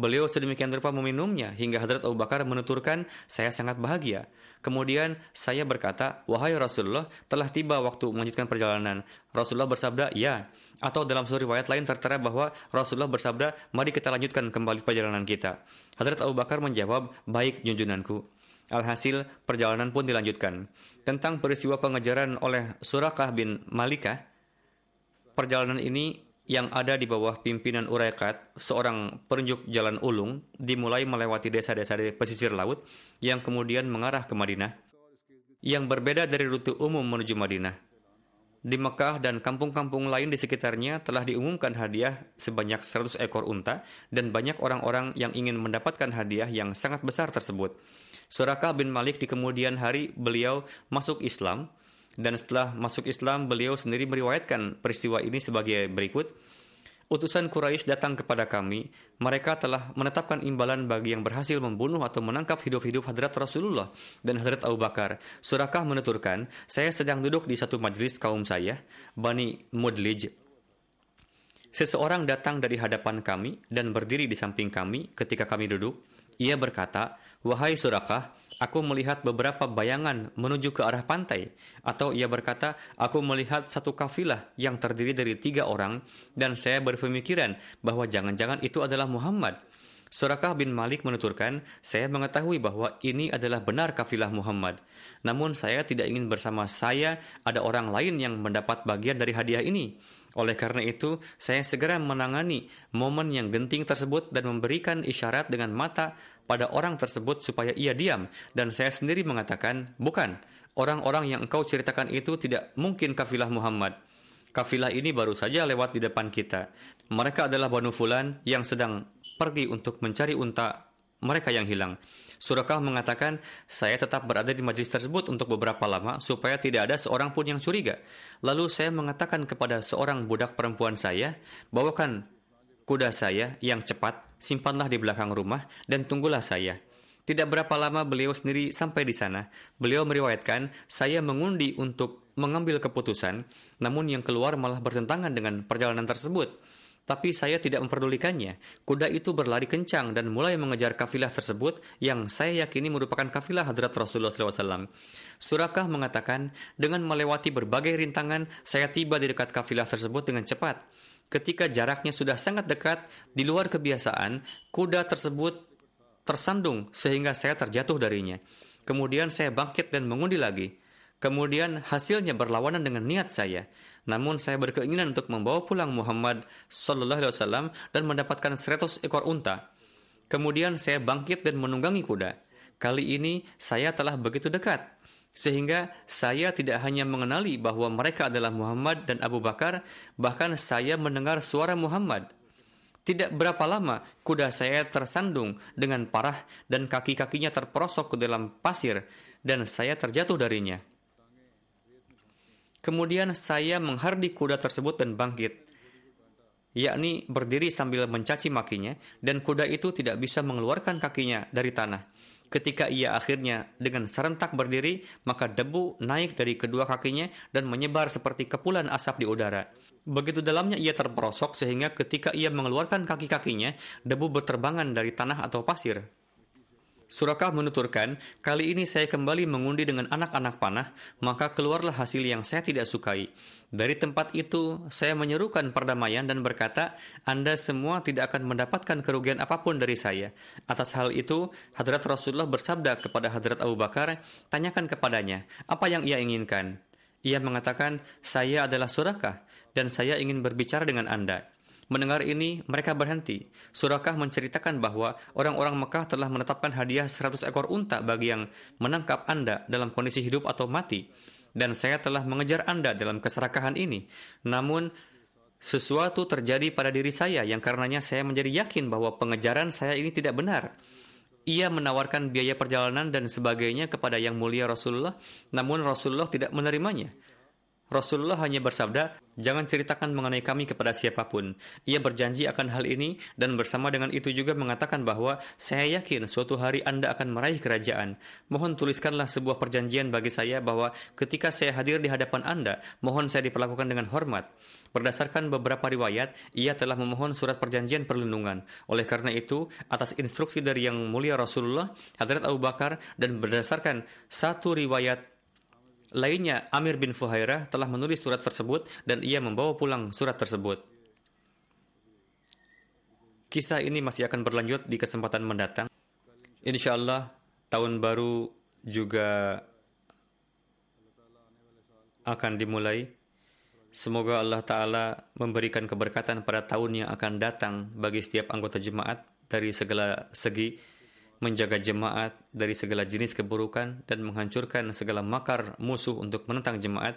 Beliau sedemikian rupa meminumnya hingga Hadrat Abu Bakar menuturkan, saya sangat bahagia. Kemudian saya berkata, wahai Rasulullah, telah tiba waktu melanjutkan perjalanan. Rasulullah bersabda, ya. Atau dalam suri riwayat lain tertera bahwa Rasulullah bersabda, mari kita lanjutkan kembali perjalanan kita. Hadrat Abu Bakar menjawab, baik junjunanku. Alhasil, perjalanan pun dilanjutkan. Tentang peristiwa pengejaran oleh Surakah bin Malikah, perjalanan ini yang ada di bawah pimpinan Uraikat, seorang penunjuk jalan ulung, dimulai melewati desa-desa di pesisir laut yang kemudian mengarah ke Madinah, yang berbeda dari rute umum menuju Madinah. Di Mekah dan kampung-kampung lain di sekitarnya telah diumumkan hadiah sebanyak 100 ekor unta dan banyak orang-orang yang ingin mendapatkan hadiah yang sangat besar tersebut. Surakah bin Malik di kemudian hari beliau masuk Islam dan setelah masuk Islam beliau sendiri meriwayatkan peristiwa ini sebagai berikut. Utusan Quraisy datang kepada kami. Mereka telah menetapkan imbalan bagi yang berhasil membunuh atau menangkap hidup-hidup Hadrat Rasulullah dan Hadrat Abu Bakar. Surakah menuturkan, saya sedang duduk di satu majlis kaum saya, Bani Mudlij. Seseorang datang dari hadapan kami dan berdiri di samping kami ketika kami duduk. Ia berkata, Wahai Surakah, Aku melihat beberapa bayangan menuju ke arah pantai. Atau ia berkata, aku melihat satu kafilah yang terdiri dari tiga orang dan saya berpemikiran bahwa jangan-jangan itu adalah Muhammad. Surakah bin Malik menuturkan, saya mengetahui bahwa ini adalah benar kafilah Muhammad. Namun saya tidak ingin bersama saya ada orang lain yang mendapat bagian dari hadiah ini. Oleh karena itu, saya segera menangani momen yang genting tersebut dan memberikan isyarat dengan mata pada orang tersebut supaya ia diam dan saya sendiri mengatakan, bukan, orang-orang yang engkau ceritakan itu tidak mungkin kafilah Muhammad. Kafilah ini baru saja lewat di depan kita. Mereka adalah Banu Fulan yang sedang pergi untuk mencari unta mereka yang hilang. Surakah mengatakan, saya tetap berada di majlis tersebut untuk beberapa lama supaya tidak ada seorang pun yang curiga. Lalu saya mengatakan kepada seorang budak perempuan saya, bawakan kuda saya yang cepat, simpanlah di belakang rumah, dan tunggulah saya. Tidak berapa lama beliau sendiri sampai di sana. Beliau meriwayatkan, saya mengundi untuk mengambil keputusan, namun yang keluar malah bertentangan dengan perjalanan tersebut. Tapi saya tidak memperdulikannya. Kuda itu berlari kencang dan mulai mengejar kafilah tersebut yang saya yakini merupakan kafilah hadrat Rasulullah SAW. Surakah mengatakan, dengan melewati berbagai rintangan, saya tiba di dekat kafilah tersebut dengan cepat ketika jaraknya sudah sangat dekat, di luar kebiasaan, kuda tersebut tersandung sehingga saya terjatuh darinya. Kemudian saya bangkit dan mengundi lagi. Kemudian hasilnya berlawanan dengan niat saya. Namun saya berkeinginan untuk membawa pulang Muhammad Sallallahu Alaihi Wasallam dan mendapatkan 100 ekor unta. Kemudian saya bangkit dan menunggangi kuda. Kali ini saya telah begitu dekat sehingga saya tidak hanya mengenali bahwa mereka adalah Muhammad dan Abu Bakar, bahkan saya mendengar suara Muhammad. Tidak berapa lama, kuda saya tersandung dengan parah dan kaki-kakinya terperosok ke dalam pasir dan saya terjatuh darinya. Kemudian saya menghardi kuda tersebut dan bangkit, yakni berdiri sambil mencaci makinya, dan kuda itu tidak bisa mengeluarkan kakinya dari tanah. Ketika ia akhirnya dengan serentak berdiri, maka debu naik dari kedua kakinya dan menyebar seperti kepulan asap di udara. Begitu dalamnya ia terperosok sehingga ketika ia mengeluarkan kaki-kakinya, debu berterbangan dari tanah atau pasir. Surakah menuturkan, kali ini saya kembali mengundi dengan anak-anak panah, maka keluarlah hasil yang saya tidak sukai. Dari tempat itu, saya menyerukan perdamaian dan berkata, Anda semua tidak akan mendapatkan kerugian apa pun dari saya. Atas hal itu, Hadrat Rasulullah bersabda kepada Hadrat Abu Bakar, tanyakan kepadanya, apa yang ia inginkan? Ia mengatakan, saya adalah Surakah, dan saya ingin berbicara dengan Anda. Mendengar ini, mereka berhenti. Surakah menceritakan bahwa orang-orang Mekah telah menetapkan hadiah 100 ekor unta bagi yang menangkap Anda dalam kondisi hidup atau mati. Dan saya telah mengejar Anda dalam keserakahan ini. Namun, sesuatu terjadi pada diri saya yang karenanya saya menjadi yakin bahwa pengejaran saya ini tidak benar. Ia menawarkan biaya perjalanan dan sebagainya kepada yang mulia Rasulullah, namun Rasulullah tidak menerimanya. Rasulullah hanya bersabda, Jangan ceritakan mengenai kami kepada siapa pun. Ia berjanji akan hal ini dan bersama dengan itu juga mengatakan bahwa saya yakin suatu hari Anda akan meraih kerajaan. Mohon tuliskanlah sebuah perjanjian bagi saya bahwa ketika saya hadir di hadapan Anda, mohon saya diperlakukan dengan hormat. Berdasarkan beberapa riwayat, ia telah memohon surat perjanjian perlindungan. Oleh karena itu, atas instruksi dari Yang Mulia Rasulullah, Hadrat Abu Bakar, dan berdasarkan satu riwayat Lainnya, Amir bin Fuhairah telah menulis surat tersebut dan ia membawa pulang surat tersebut. Kisah ini masih akan berlanjut di kesempatan mendatang. Insya Allah, tahun baru juga akan dimulai. Semoga Allah Ta'ala memberikan keberkatan pada tahun yang akan datang bagi setiap anggota jemaat dari segala segi menjaga jemaat dari segala jenis keburukan dan menghancurkan segala makar musuh untuk menentang jemaat.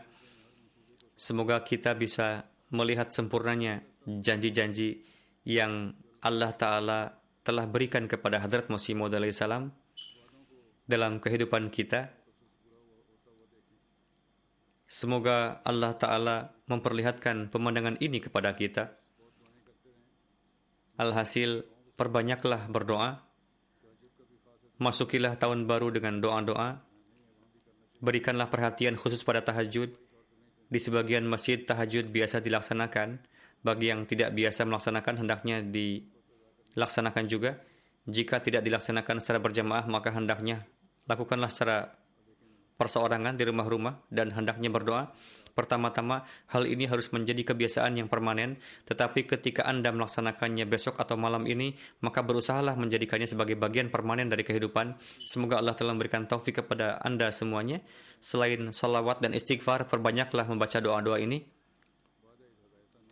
Semoga kita bisa melihat sempurnanya janji-janji yang Allah Ta'ala telah berikan kepada Hadrat Masih Maud salam dalam kehidupan kita. Semoga Allah Ta'ala memperlihatkan pemandangan ini kepada kita. Alhasil, perbanyaklah berdoa Masukilah tahun baru dengan doa-doa. Berikanlah perhatian khusus pada tahajud. Di sebagian masjid tahajud biasa dilaksanakan. Bagi yang tidak biasa melaksanakan hendaknya dilaksanakan juga. Jika tidak dilaksanakan secara berjamaah maka hendaknya lakukanlah secara perseorangan di rumah-rumah dan hendaknya berdoa Pertama-tama, hal ini harus menjadi kebiasaan yang permanen, tetapi ketika Anda melaksanakannya besok atau malam ini, maka berusahalah menjadikannya sebagai bagian permanen dari kehidupan. Semoga Allah telah memberikan taufik kepada Anda semuanya. Selain salawat dan istighfar, perbanyaklah membaca doa-doa ini.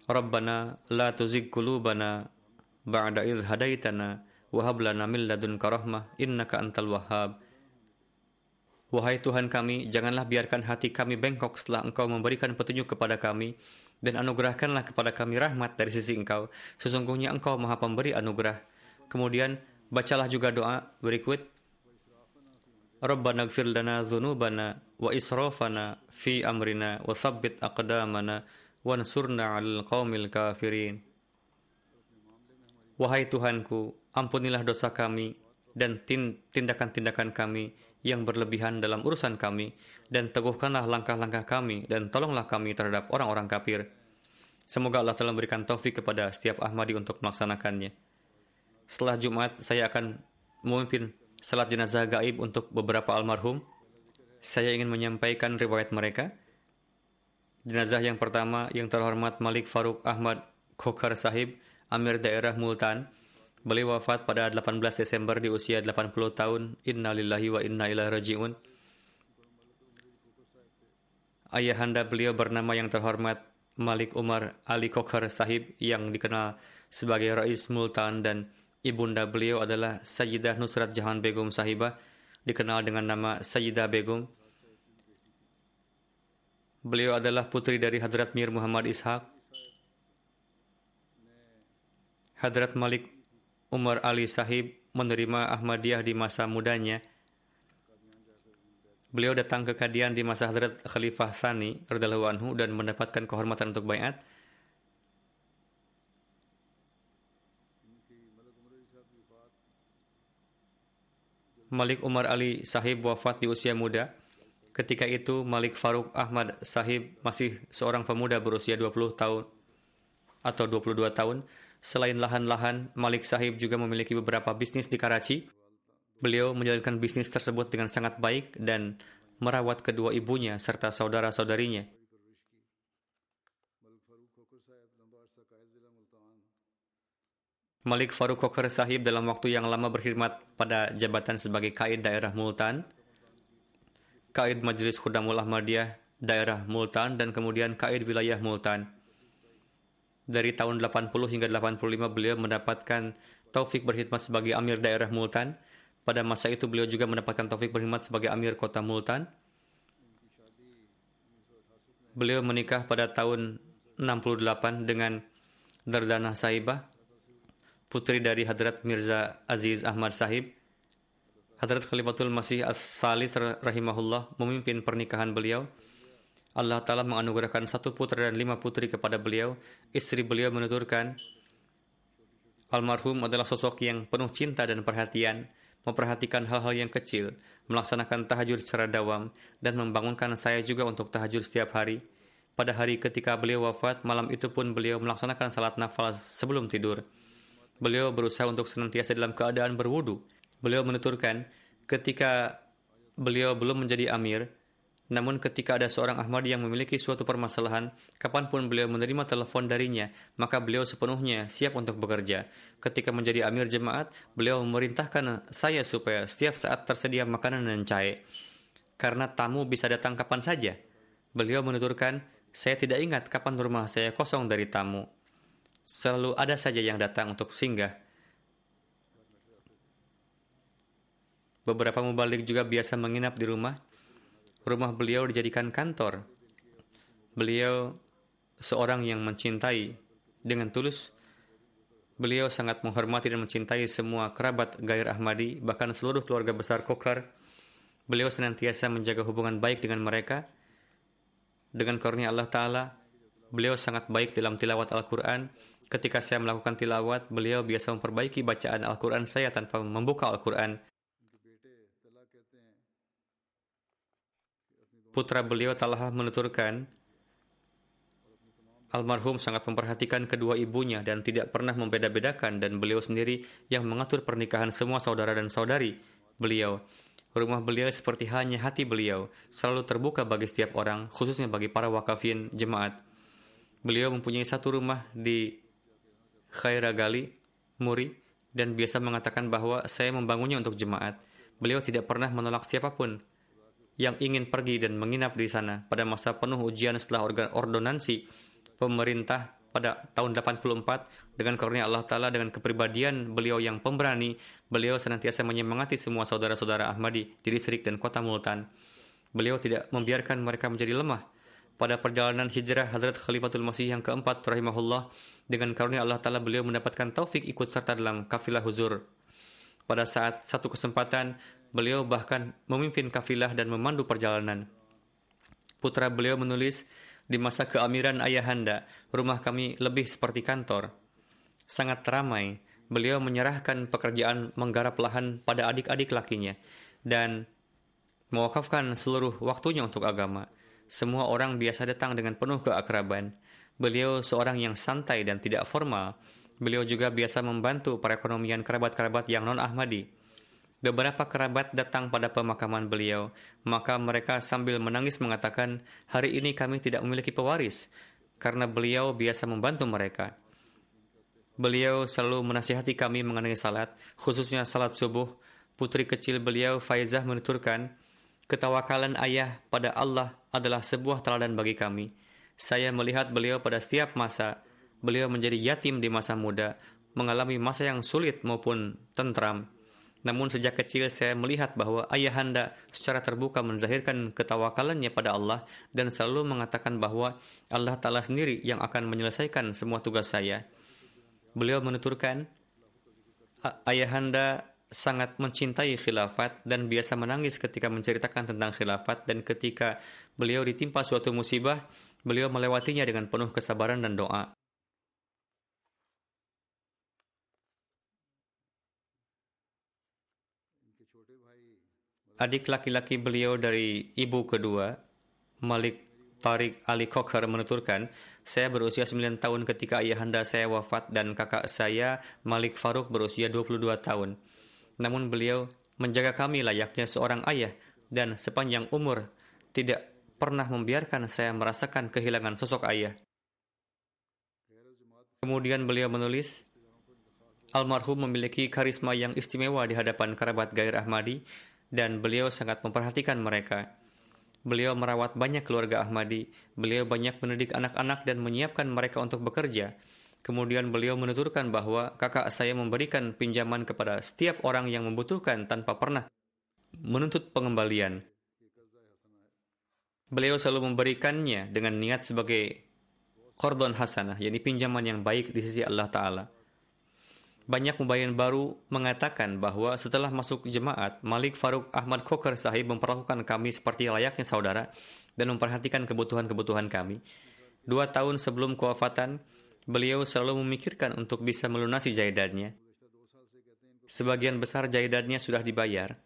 Rabbana la tuzigh qulubana ba'da idh hadaitana wa hab lana min ladunka rahmah innaka antal wahhab. Wahai Tuhan kami, janganlah biarkan hati kami bengkok setelah Engkau memberikan petunjuk kepada kami, dan anugerahkanlah kepada kami rahmat dari sisi Engkau. Sesungguhnya Engkau maha pemberi anugerah. Kemudian, bacalah juga doa berikut. Rabbana gfir lana wa israfana fi amrina wa thabbit aqdamana al qawmil kafirin. Wahai Tuhanku, ampunilah dosa kami dan tindakan-tindakan kami yang berlebihan dalam urusan kami, dan teguhkanlah langkah-langkah kami, dan tolonglah kami terhadap orang-orang kafir. Semoga Allah telah memberikan taufik kepada setiap Ahmadi untuk melaksanakannya. Setelah Jumat, saya akan memimpin salat jenazah gaib untuk beberapa almarhum. Saya ingin menyampaikan riwayat mereka. Jenazah yang pertama yang terhormat Malik Faruk Ahmad Khokar Sahib, Amir Daerah Multan, Beliau wafat pada 18 Desember di usia 80 tahun. Innalillahi wa inna ilaihi raji'un. Ayahanda beliau bernama yang terhormat Malik Umar Ali Kokhar Sahib yang dikenal sebagai Rais Multan dan ibunda beliau adalah Sayyidah Nusrat Jahan Begum Sahibah dikenal dengan nama Sayyidah Begum. Beliau adalah putri dari Hadrat Mir Muhammad Ishaq. Hadrat Malik Umar Ali Sahib menerima Ahmadiyah di masa mudanya. Beliau datang ke Kadian di masa Hadrat Khalifah Sani radhiyallahu anhu dan mendapatkan kehormatan untuk bayat. Malik Umar Ali Sahib wafat di usia muda. Ketika itu Malik Faruk Ahmad Sahib masih seorang pemuda berusia 20 tahun atau 22 tahun Selain lahan-lahan, Malik Sahib juga memiliki beberapa bisnis di Karachi. Beliau menjalankan bisnis tersebut dengan sangat baik dan merawat kedua ibunya serta saudara-saudarinya. Malik Faruk Kokar Sahib dalam waktu yang lama berkhidmat pada jabatan sebagai Kaid Daerah Multan, Kaid Majelis Khudamul Ahmadiyah Daerah Multan, dan kemudian Kaid Wilayah Multan dari tahun 80 hingga 85 beliau mendapatkan taufik berkhidmat sebagai Amir daerah Multan. Pada masa itu beliau juga mendapatkan taufik berkhidmat sebagai Amir kota Multan. Beliau menikah pada tahun 68 dengan Dardana Sahibah, putri dari Hadrat Mirza Aziz Ahmad Sahib. Hadrat Khalifatul Masih As-Salis rahimahullah memimpin pernikahan beliau. Allah Ta'ala menganugerahkan satu putra dan lima putri kepada beliau. Istri beliau menuturkan, Almarhum adalah sosok yang penuh cinta dan perhatian, memperhatikan hal-hal yang kecil, melaksanakan tahajud secara dawam, dan membangunkan saya juga untuk tahajud setiap hari. Pada hari ketika beliau wafat, malam itu pun beliau melaksanakan salat nafal sebelum tidur. Beliau berusaha untuk senantiasa dalam keadaan berwudu. Beliau menuturkan, ketika beliau belum menjadi amir, namun ketika ada seorang Ahmadi yang memiliki suatu permasalahan, kapan pun beliau menerima telepon darinya, maka beliau sepenuhnya siap untuk bekerja. Ketika menjadi amir jemaat, beliau memerintahkan saya supaya setiap saat tersedia makanan dan cahaya. Karena tamu bisa datang kapan saja. Beliau menuturkan, saya tidak ingat kapan rumah saya kosong dari tamu. Selalu ada saja yang datang untuk singgah. Beberapa mubalik juga biasa menginap di rumah rumah beliau dijadikan kantor. Beliau seorang yang mencintai dengan tulus. Beliau sangat menghormati dan mencintai semua kerabat Gair Ahmadi, bahkan seluruh keluarga besar Kokar. Beliau senantiasa menjaga hubungan baik dengan mereka. Dengan karunia Allah Ta'ala, beliau sangat baik dalam tilawat Al-Quran. Ketika saya melakukan tilawat, beliau biasa memperbaiki bacaan Al-Quran saya tanpa membuka Al-Quran. Putra beliau telah menuturkan, Almarhum sangat memperhatikan kedua ibunya dan tidak pernah membeda-bedakan dan beliau sendiri yang mengatur pernikahan semua saudara dan saudari beliau. Rumah beliau seperti hanya hati beliau, selalu terbuka bagi setiap orang, khususnya bagi para wakafin jemaat. Beliau mempunyai satu rumah di Khairagali, Muri, dan biasa mengatakan bahwa saya membangunnya untuk jemaat. Beliau tidak pernah menolak siapa pun yang ingin pergi dan menginap di sana pada masa penuh ujian setelah ordonansi pemerintah pada tahun 84 dengan karunia Allah Ta'ala dengan kepribadian beliau yang pemberani beliau senantiasa menyemangati semua saudara-saudara Ahmadi di distrik dan kota Multan. Beliau tidak membiarkan mereka menjadi lemah pada perjalanan hijrah Hadrat Khalifatul Masih yang keempat rahimahullah. Dengan karunia Allah Ta'ala beliau mendapatkan taufik ikut serta dalam kafilah huzur. Pada saat satu kesempatan Beliau bahkan memimpin kafilah dan memandu perjalanan. Putra beliau menulis, di masa keamiran ayahanda, rumah kami lebih seperti kantor. Sangat ramai, beliau menyerahkan pekerjaan menggarap lahan pada adik-adik lakinya dan mewakafkan seluruh waktunya untuk agama. Semua orang biasa datang dengan penuh keakraban. Beliau seorang yang santai dan tidak formal. Beliau juga biasa membantu perekonomian kerabat-kerabat yang non-Ahmadi. Beberapa kerabat datang pada pemakaman beliau, maka mereka sambil menangis mengatakan, "Hari ini kami tidak memiliki pewaris karena beliau biasa membantu mereka." Beliau selalu menasihati kami mengenai salat, khususnya salat subuh. Putri kecil beliau, Faizah, menuturkan, "Ketawakalan ayah pada Allah adalah sebuah teladan bagi kami. Saya melihat beliau pada setiap masa. Beliau menjadi yatim di masa muda, mengalami masa yang sulit maupun tentram." Namun sejak kecil saya melihat bahwa ayahanda secara terbuka menzahirkan ketawakalannya pada Allah dan selalu mengatakan bahwa Allah Ta'ala sendiri yang akan menyelesaikan semua tugas saya. Beliau menuturkan, ayahanda sangat mencintai khilafat dan biasa menangis ketika menceritakan tentang khilafat dan ketika beliau ditimpa suatu musibah, beliau melewatinya dengan penuh kesabaran dan doa. Adik laki-laki beliau dari ibu kedua, Malik Tariq Ali Kokhar menuturkan, saya berusia 9 tahun ketika ayahanda saya wafat dan kakak saya, Malik Faruk, berusia 22 tahun. Namun beliau menjaga kami layaknya seorang ayah dan sepanjang umur tidak pernah membiarkan saya merasakan kehilangan sosok ayah. Kemudian beliau menulis, Almarhum memiliki karisma yang istimewa di hadapan kerabat Gair Ahmadi dan beliau sangat memperhatikan mereka. Beliau merawat banyak keluarga Ahmadi, beliau banyak mendidik anak-anak dan menyiapkan mereka untuk bekerja. Kemudian beliau menuturkan bahwa kakak saya memberikan pinjaman kepada setiap orang yang membutuhkan tanpa pernah menuntut pengembalian. Beliau selalu memberikannya dengan niat sebagai kordon hasanah, yakni pinjaman yang baik di sisi Allah Ta'ala. Banyak mubayin baru mengatakan bahwa setelah masuk jemaat, Malik Faruk Ahmad Kokar Sahib memperlakukan kami seperti layaknya saudara dan memperhatikan kebutuhan-kebutuhan kami. Dua tahun sebelum kewafatan, beliau selalu memikirkan untuk bisa melunasi jahidannya. Sebagian besar jahidannya sudah dibayar,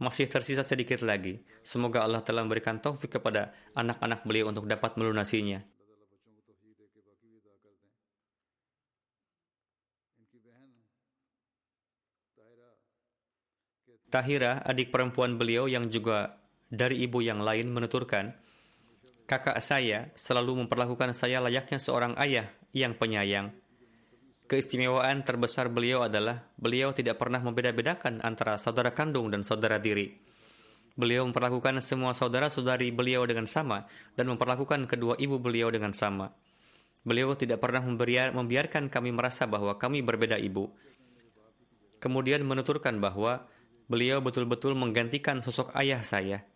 masih tersisa sedikit lagi. Semoga Allah telah memberikan taufik kepada anak-anak beliau untuk dapat melunasinya. Tahira, adik perempuan beliau yang juga dari ibu yang lain menuturkan, kakak saya selalu memperlakukan saya layaknya seorang ayah yang penyayang. Keistimewaan terbesar beliau adalah beliau tidak pernah membeda-bedakan antara saudara kandung dan saudara diri. Beliau memperlakukan semua saudara-saudari beliau dengan sama dan memperlakukan kedua ibu beliau dengan sama. Beliau tidak pernah membiarkan kami merasa bahwa kami berbeda ibu. Kemudian menuturkan bahwa beliau betul-betul menggantikan sosok ayah saya,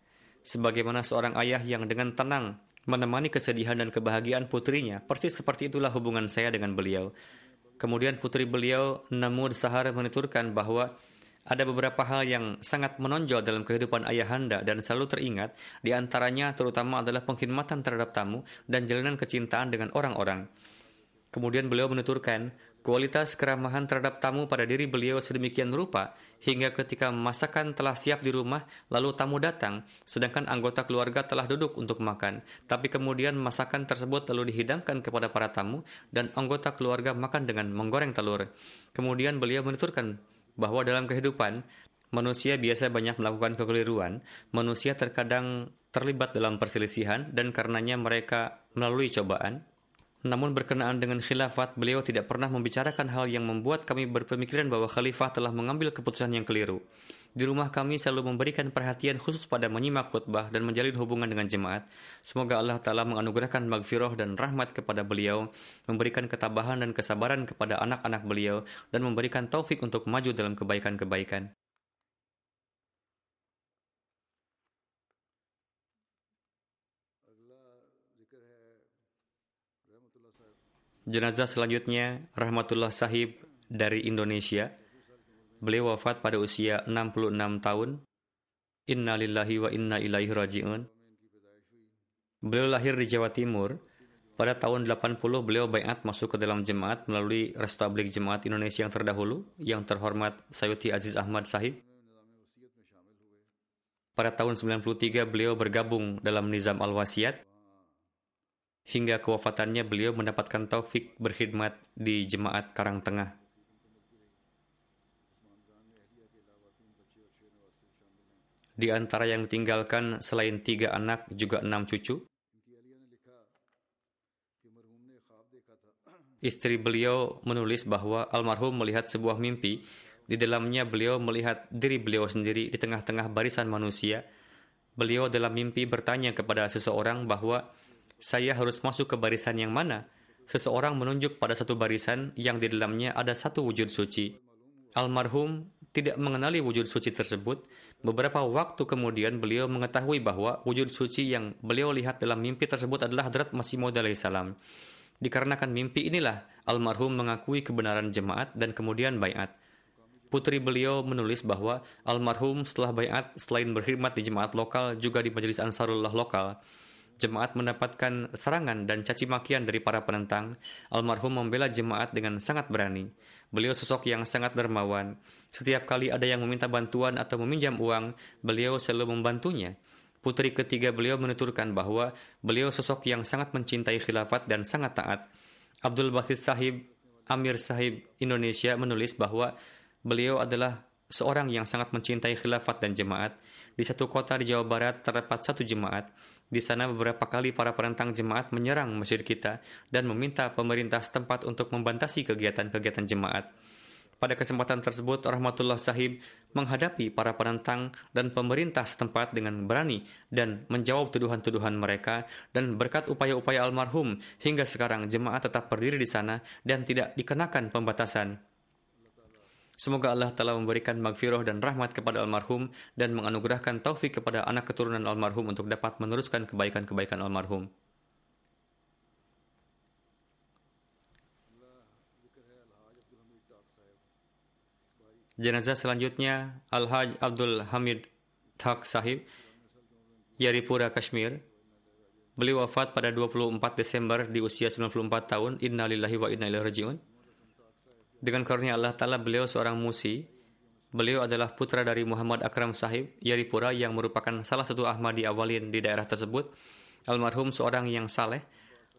sebagaimana seorang ayah yang dengan tenang menemani kesedihan dan kebahagiaan putrinya. Persis seperti itulah hubungan saya dengan beliau. Kemudian putri beliau Namud Sahar menuturkan bahwa ada beberapa hal yang sangat menonjol dalam kehidupan ayahanda dan selalu teringat, di antaranya terutama adalah pengkhidmatan terhadap tamu dan jalanan kecintaan dengan orang-orang. Kemudian beliau menuturkan, kualitas keramahan terhadap tamu pada diri beliau sedemikian rupa hingga ketika masakan telah siap di rumah lalu tamu datang sedangkan anggota keluarga telah duduk untuk makan. Tapi kemudian masakan tersebut lalu dihidangkan kepada para tamu dan anggota keluarga makan dengan menggoreng telur. Kemudian beliau menuturkan bahwa dalam kehidupan manusia biasa banyak melakukan kekeliruan, manusia terkadang terlibat dalam perselisihan dan karenanya mereka melalui cobaan namun berkenaan dengan khilafat, beliau tidak pernah membicarakan hal yang membuat kami berpemikiran bahwa khalifah telah mengambil keputusan yang keliru. Di rumah kami selalu memberikan perhatian khusus pada menyimak khutbah dan menjalin hubungan dengan jemaat. Semoga Allah Ta'ala menganugerahkan magfirah dan rahmat kepada beliau, memberikan ketabahan dan kesabaran kepada anak-anak beliau, dan memberikan taufik untuk maju dalam kebaikan-kebaikan. Jenazah selanjutnya Rahmatullah Sahib dari Indonesia. Beliau wafat pada usia 66 tahun. Inna lillahi wa inna ilaihi raji'un. Beliau lahir di Jawa Timur. Pada tahun 80 beliau bayat masuk ke dalam jemaat melalui Restablik Jemaat Indonesia yang terdahulu yang terhormat Sayuti Aziz Ahmad Sahib. Pada tahun 93 beliau bergabung dalam Nizam Al-Wasiyat Hingga kewafatannya beliau mendapatkan taufik berkhidmat di jemaat Karang Tengah. Di antara yang ditinggalkan selain tiga anak juga enam cucu. Istri beliau menulis bahwa almarhum melihat sebuah mimpi. Di dalamnya beliau melihat diri beliau sendiri di tengah-tengah barisan manusia. Beliau dalam mimpi bertanya kepada seseorang bahwa saya harus masuk ke barisan yang mana? Seseorang menunjuk pada satu barisan yang di dalamnya ada satu wujud suci. Almarhum tidak mengenali wujud suci tersebut. Beberapa waktu kemudian beliau mengetahui bahwa wujud suci yang beliau lihat dalam mimpi tersebut adalah Hadrat Masih Maud salam. Dikarenakan mimpi inilah almarhum mengakui kebenaran jemaat dan kemudian bayat. Putri beliau menulis bahwa almarhum setelah bayat selain berkhidmat di jemaat lokal juga di majelis Ansarullah lokal jemaat mendapatkan serangan dan caci makian dari para penentang, almarhum membela jemaat dengan sangat berani. Beliau sosok yang sangat dermawan. Setiap kali ada yang meminta bantuan atau meminjam uang, beliau selalu membantunya. Putri ketiga beliau menuturkan bahwa beliau sosok yang sangat mencintai khilafat dan sangat taat. Abdul Basit Sahib, Amir Sahib Indonesia menulis bahwa beliau adalah seorang yang sangat mencintai khilafat dan jemaat. Di satu kota di Jawa Barat terdapat satu jemaat. Di sana beberapa kali para penentang jemaat menyerang masjid kita dan meminta pemerintah setempat untuk membatasi kegiatan-kegiatan jemaat. Pada kesempatan tersebut, Rahmatullah Sahib menghadapi para penentang dan pemerintah setempat dengan berani dan menjawab tuduhan-tuduhan mereka dan berkat upaya-upaya almarhum hingga sekarang jemaat tetap berdiri di sana dan tidak dikenakan pembatasan. Semoga Allah telah memberikan magfirah dan rahmat kepada almarhum dan menganugerahkan taufik kepada anak keturunan almarhum untuk dapat meneruskan kebaikan-kebaikan almarhum. Jenazah selanjutnya Al-Haj Abdul Hamid Thak Sahib, Yaripura, Kashmir. Beliau wafat pada 24 Desember di usia 94 tahun. Innalillahi wa inna ilaihi raji'un. Dengan karunia Allah Ta'ala, beliau seorang musi. Beliau adalah putra dari Muhammad Akram Sahib, Yaripura yang merupakan salah satu Ahmadi awalin di daerah tersebut. Almarhum seorang yang saleh,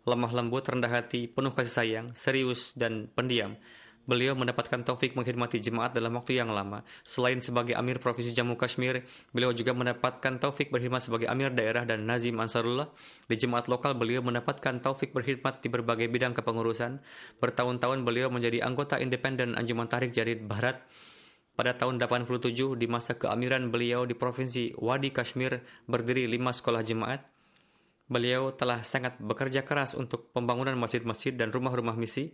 lemah lembut, rendah hati, penuh kasih sayang, serius, dan pendiam. Beliau mendapatkan taufik mengkhidmati jemaat dalam waktu yang lama. Selain sebagai Amir Provinsi Jammu Kashmir, beliau juga mendapatkan taufik berkhidmat sebagai Amir Daerah dan Nazim Ansarullah. Di jemaat lokal, beliau mendapatkan taufik berkhidmat di berbagai bidang kepengurusan. Bertahun-tahun beliau menjadi anggota independen Anjuman Tarik Jarid Barat. Pada tahun 87, di masa keamiran beliau di Provinsi Wadi Kashmir, berdiri lima sekolah jemaat. Beliau telah sangat bekerja keras untuk pembangunan masjid-masjid dan rumah-rumah misi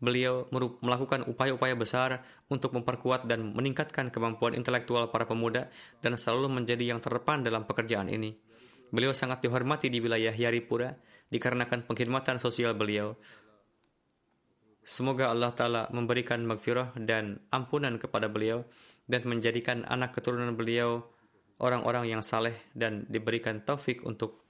beliau melakukan upaya-upaya besar untuk memperkuat dan meningkatkan kemampuan intelektual para pemuda dan selalu menjadi yang terdepan dalam pekerjaan ini. Beliau sangat dihormati di wilayah Yaripura dikarenakan pengkhidmatan sosial beliau. Semoga Allah Ta'ala memberikan magfirah dan ampunan kepada beliau dan menjadikan anak keturunan beliau orang-orang yang saleh dan diberikan taufik untuk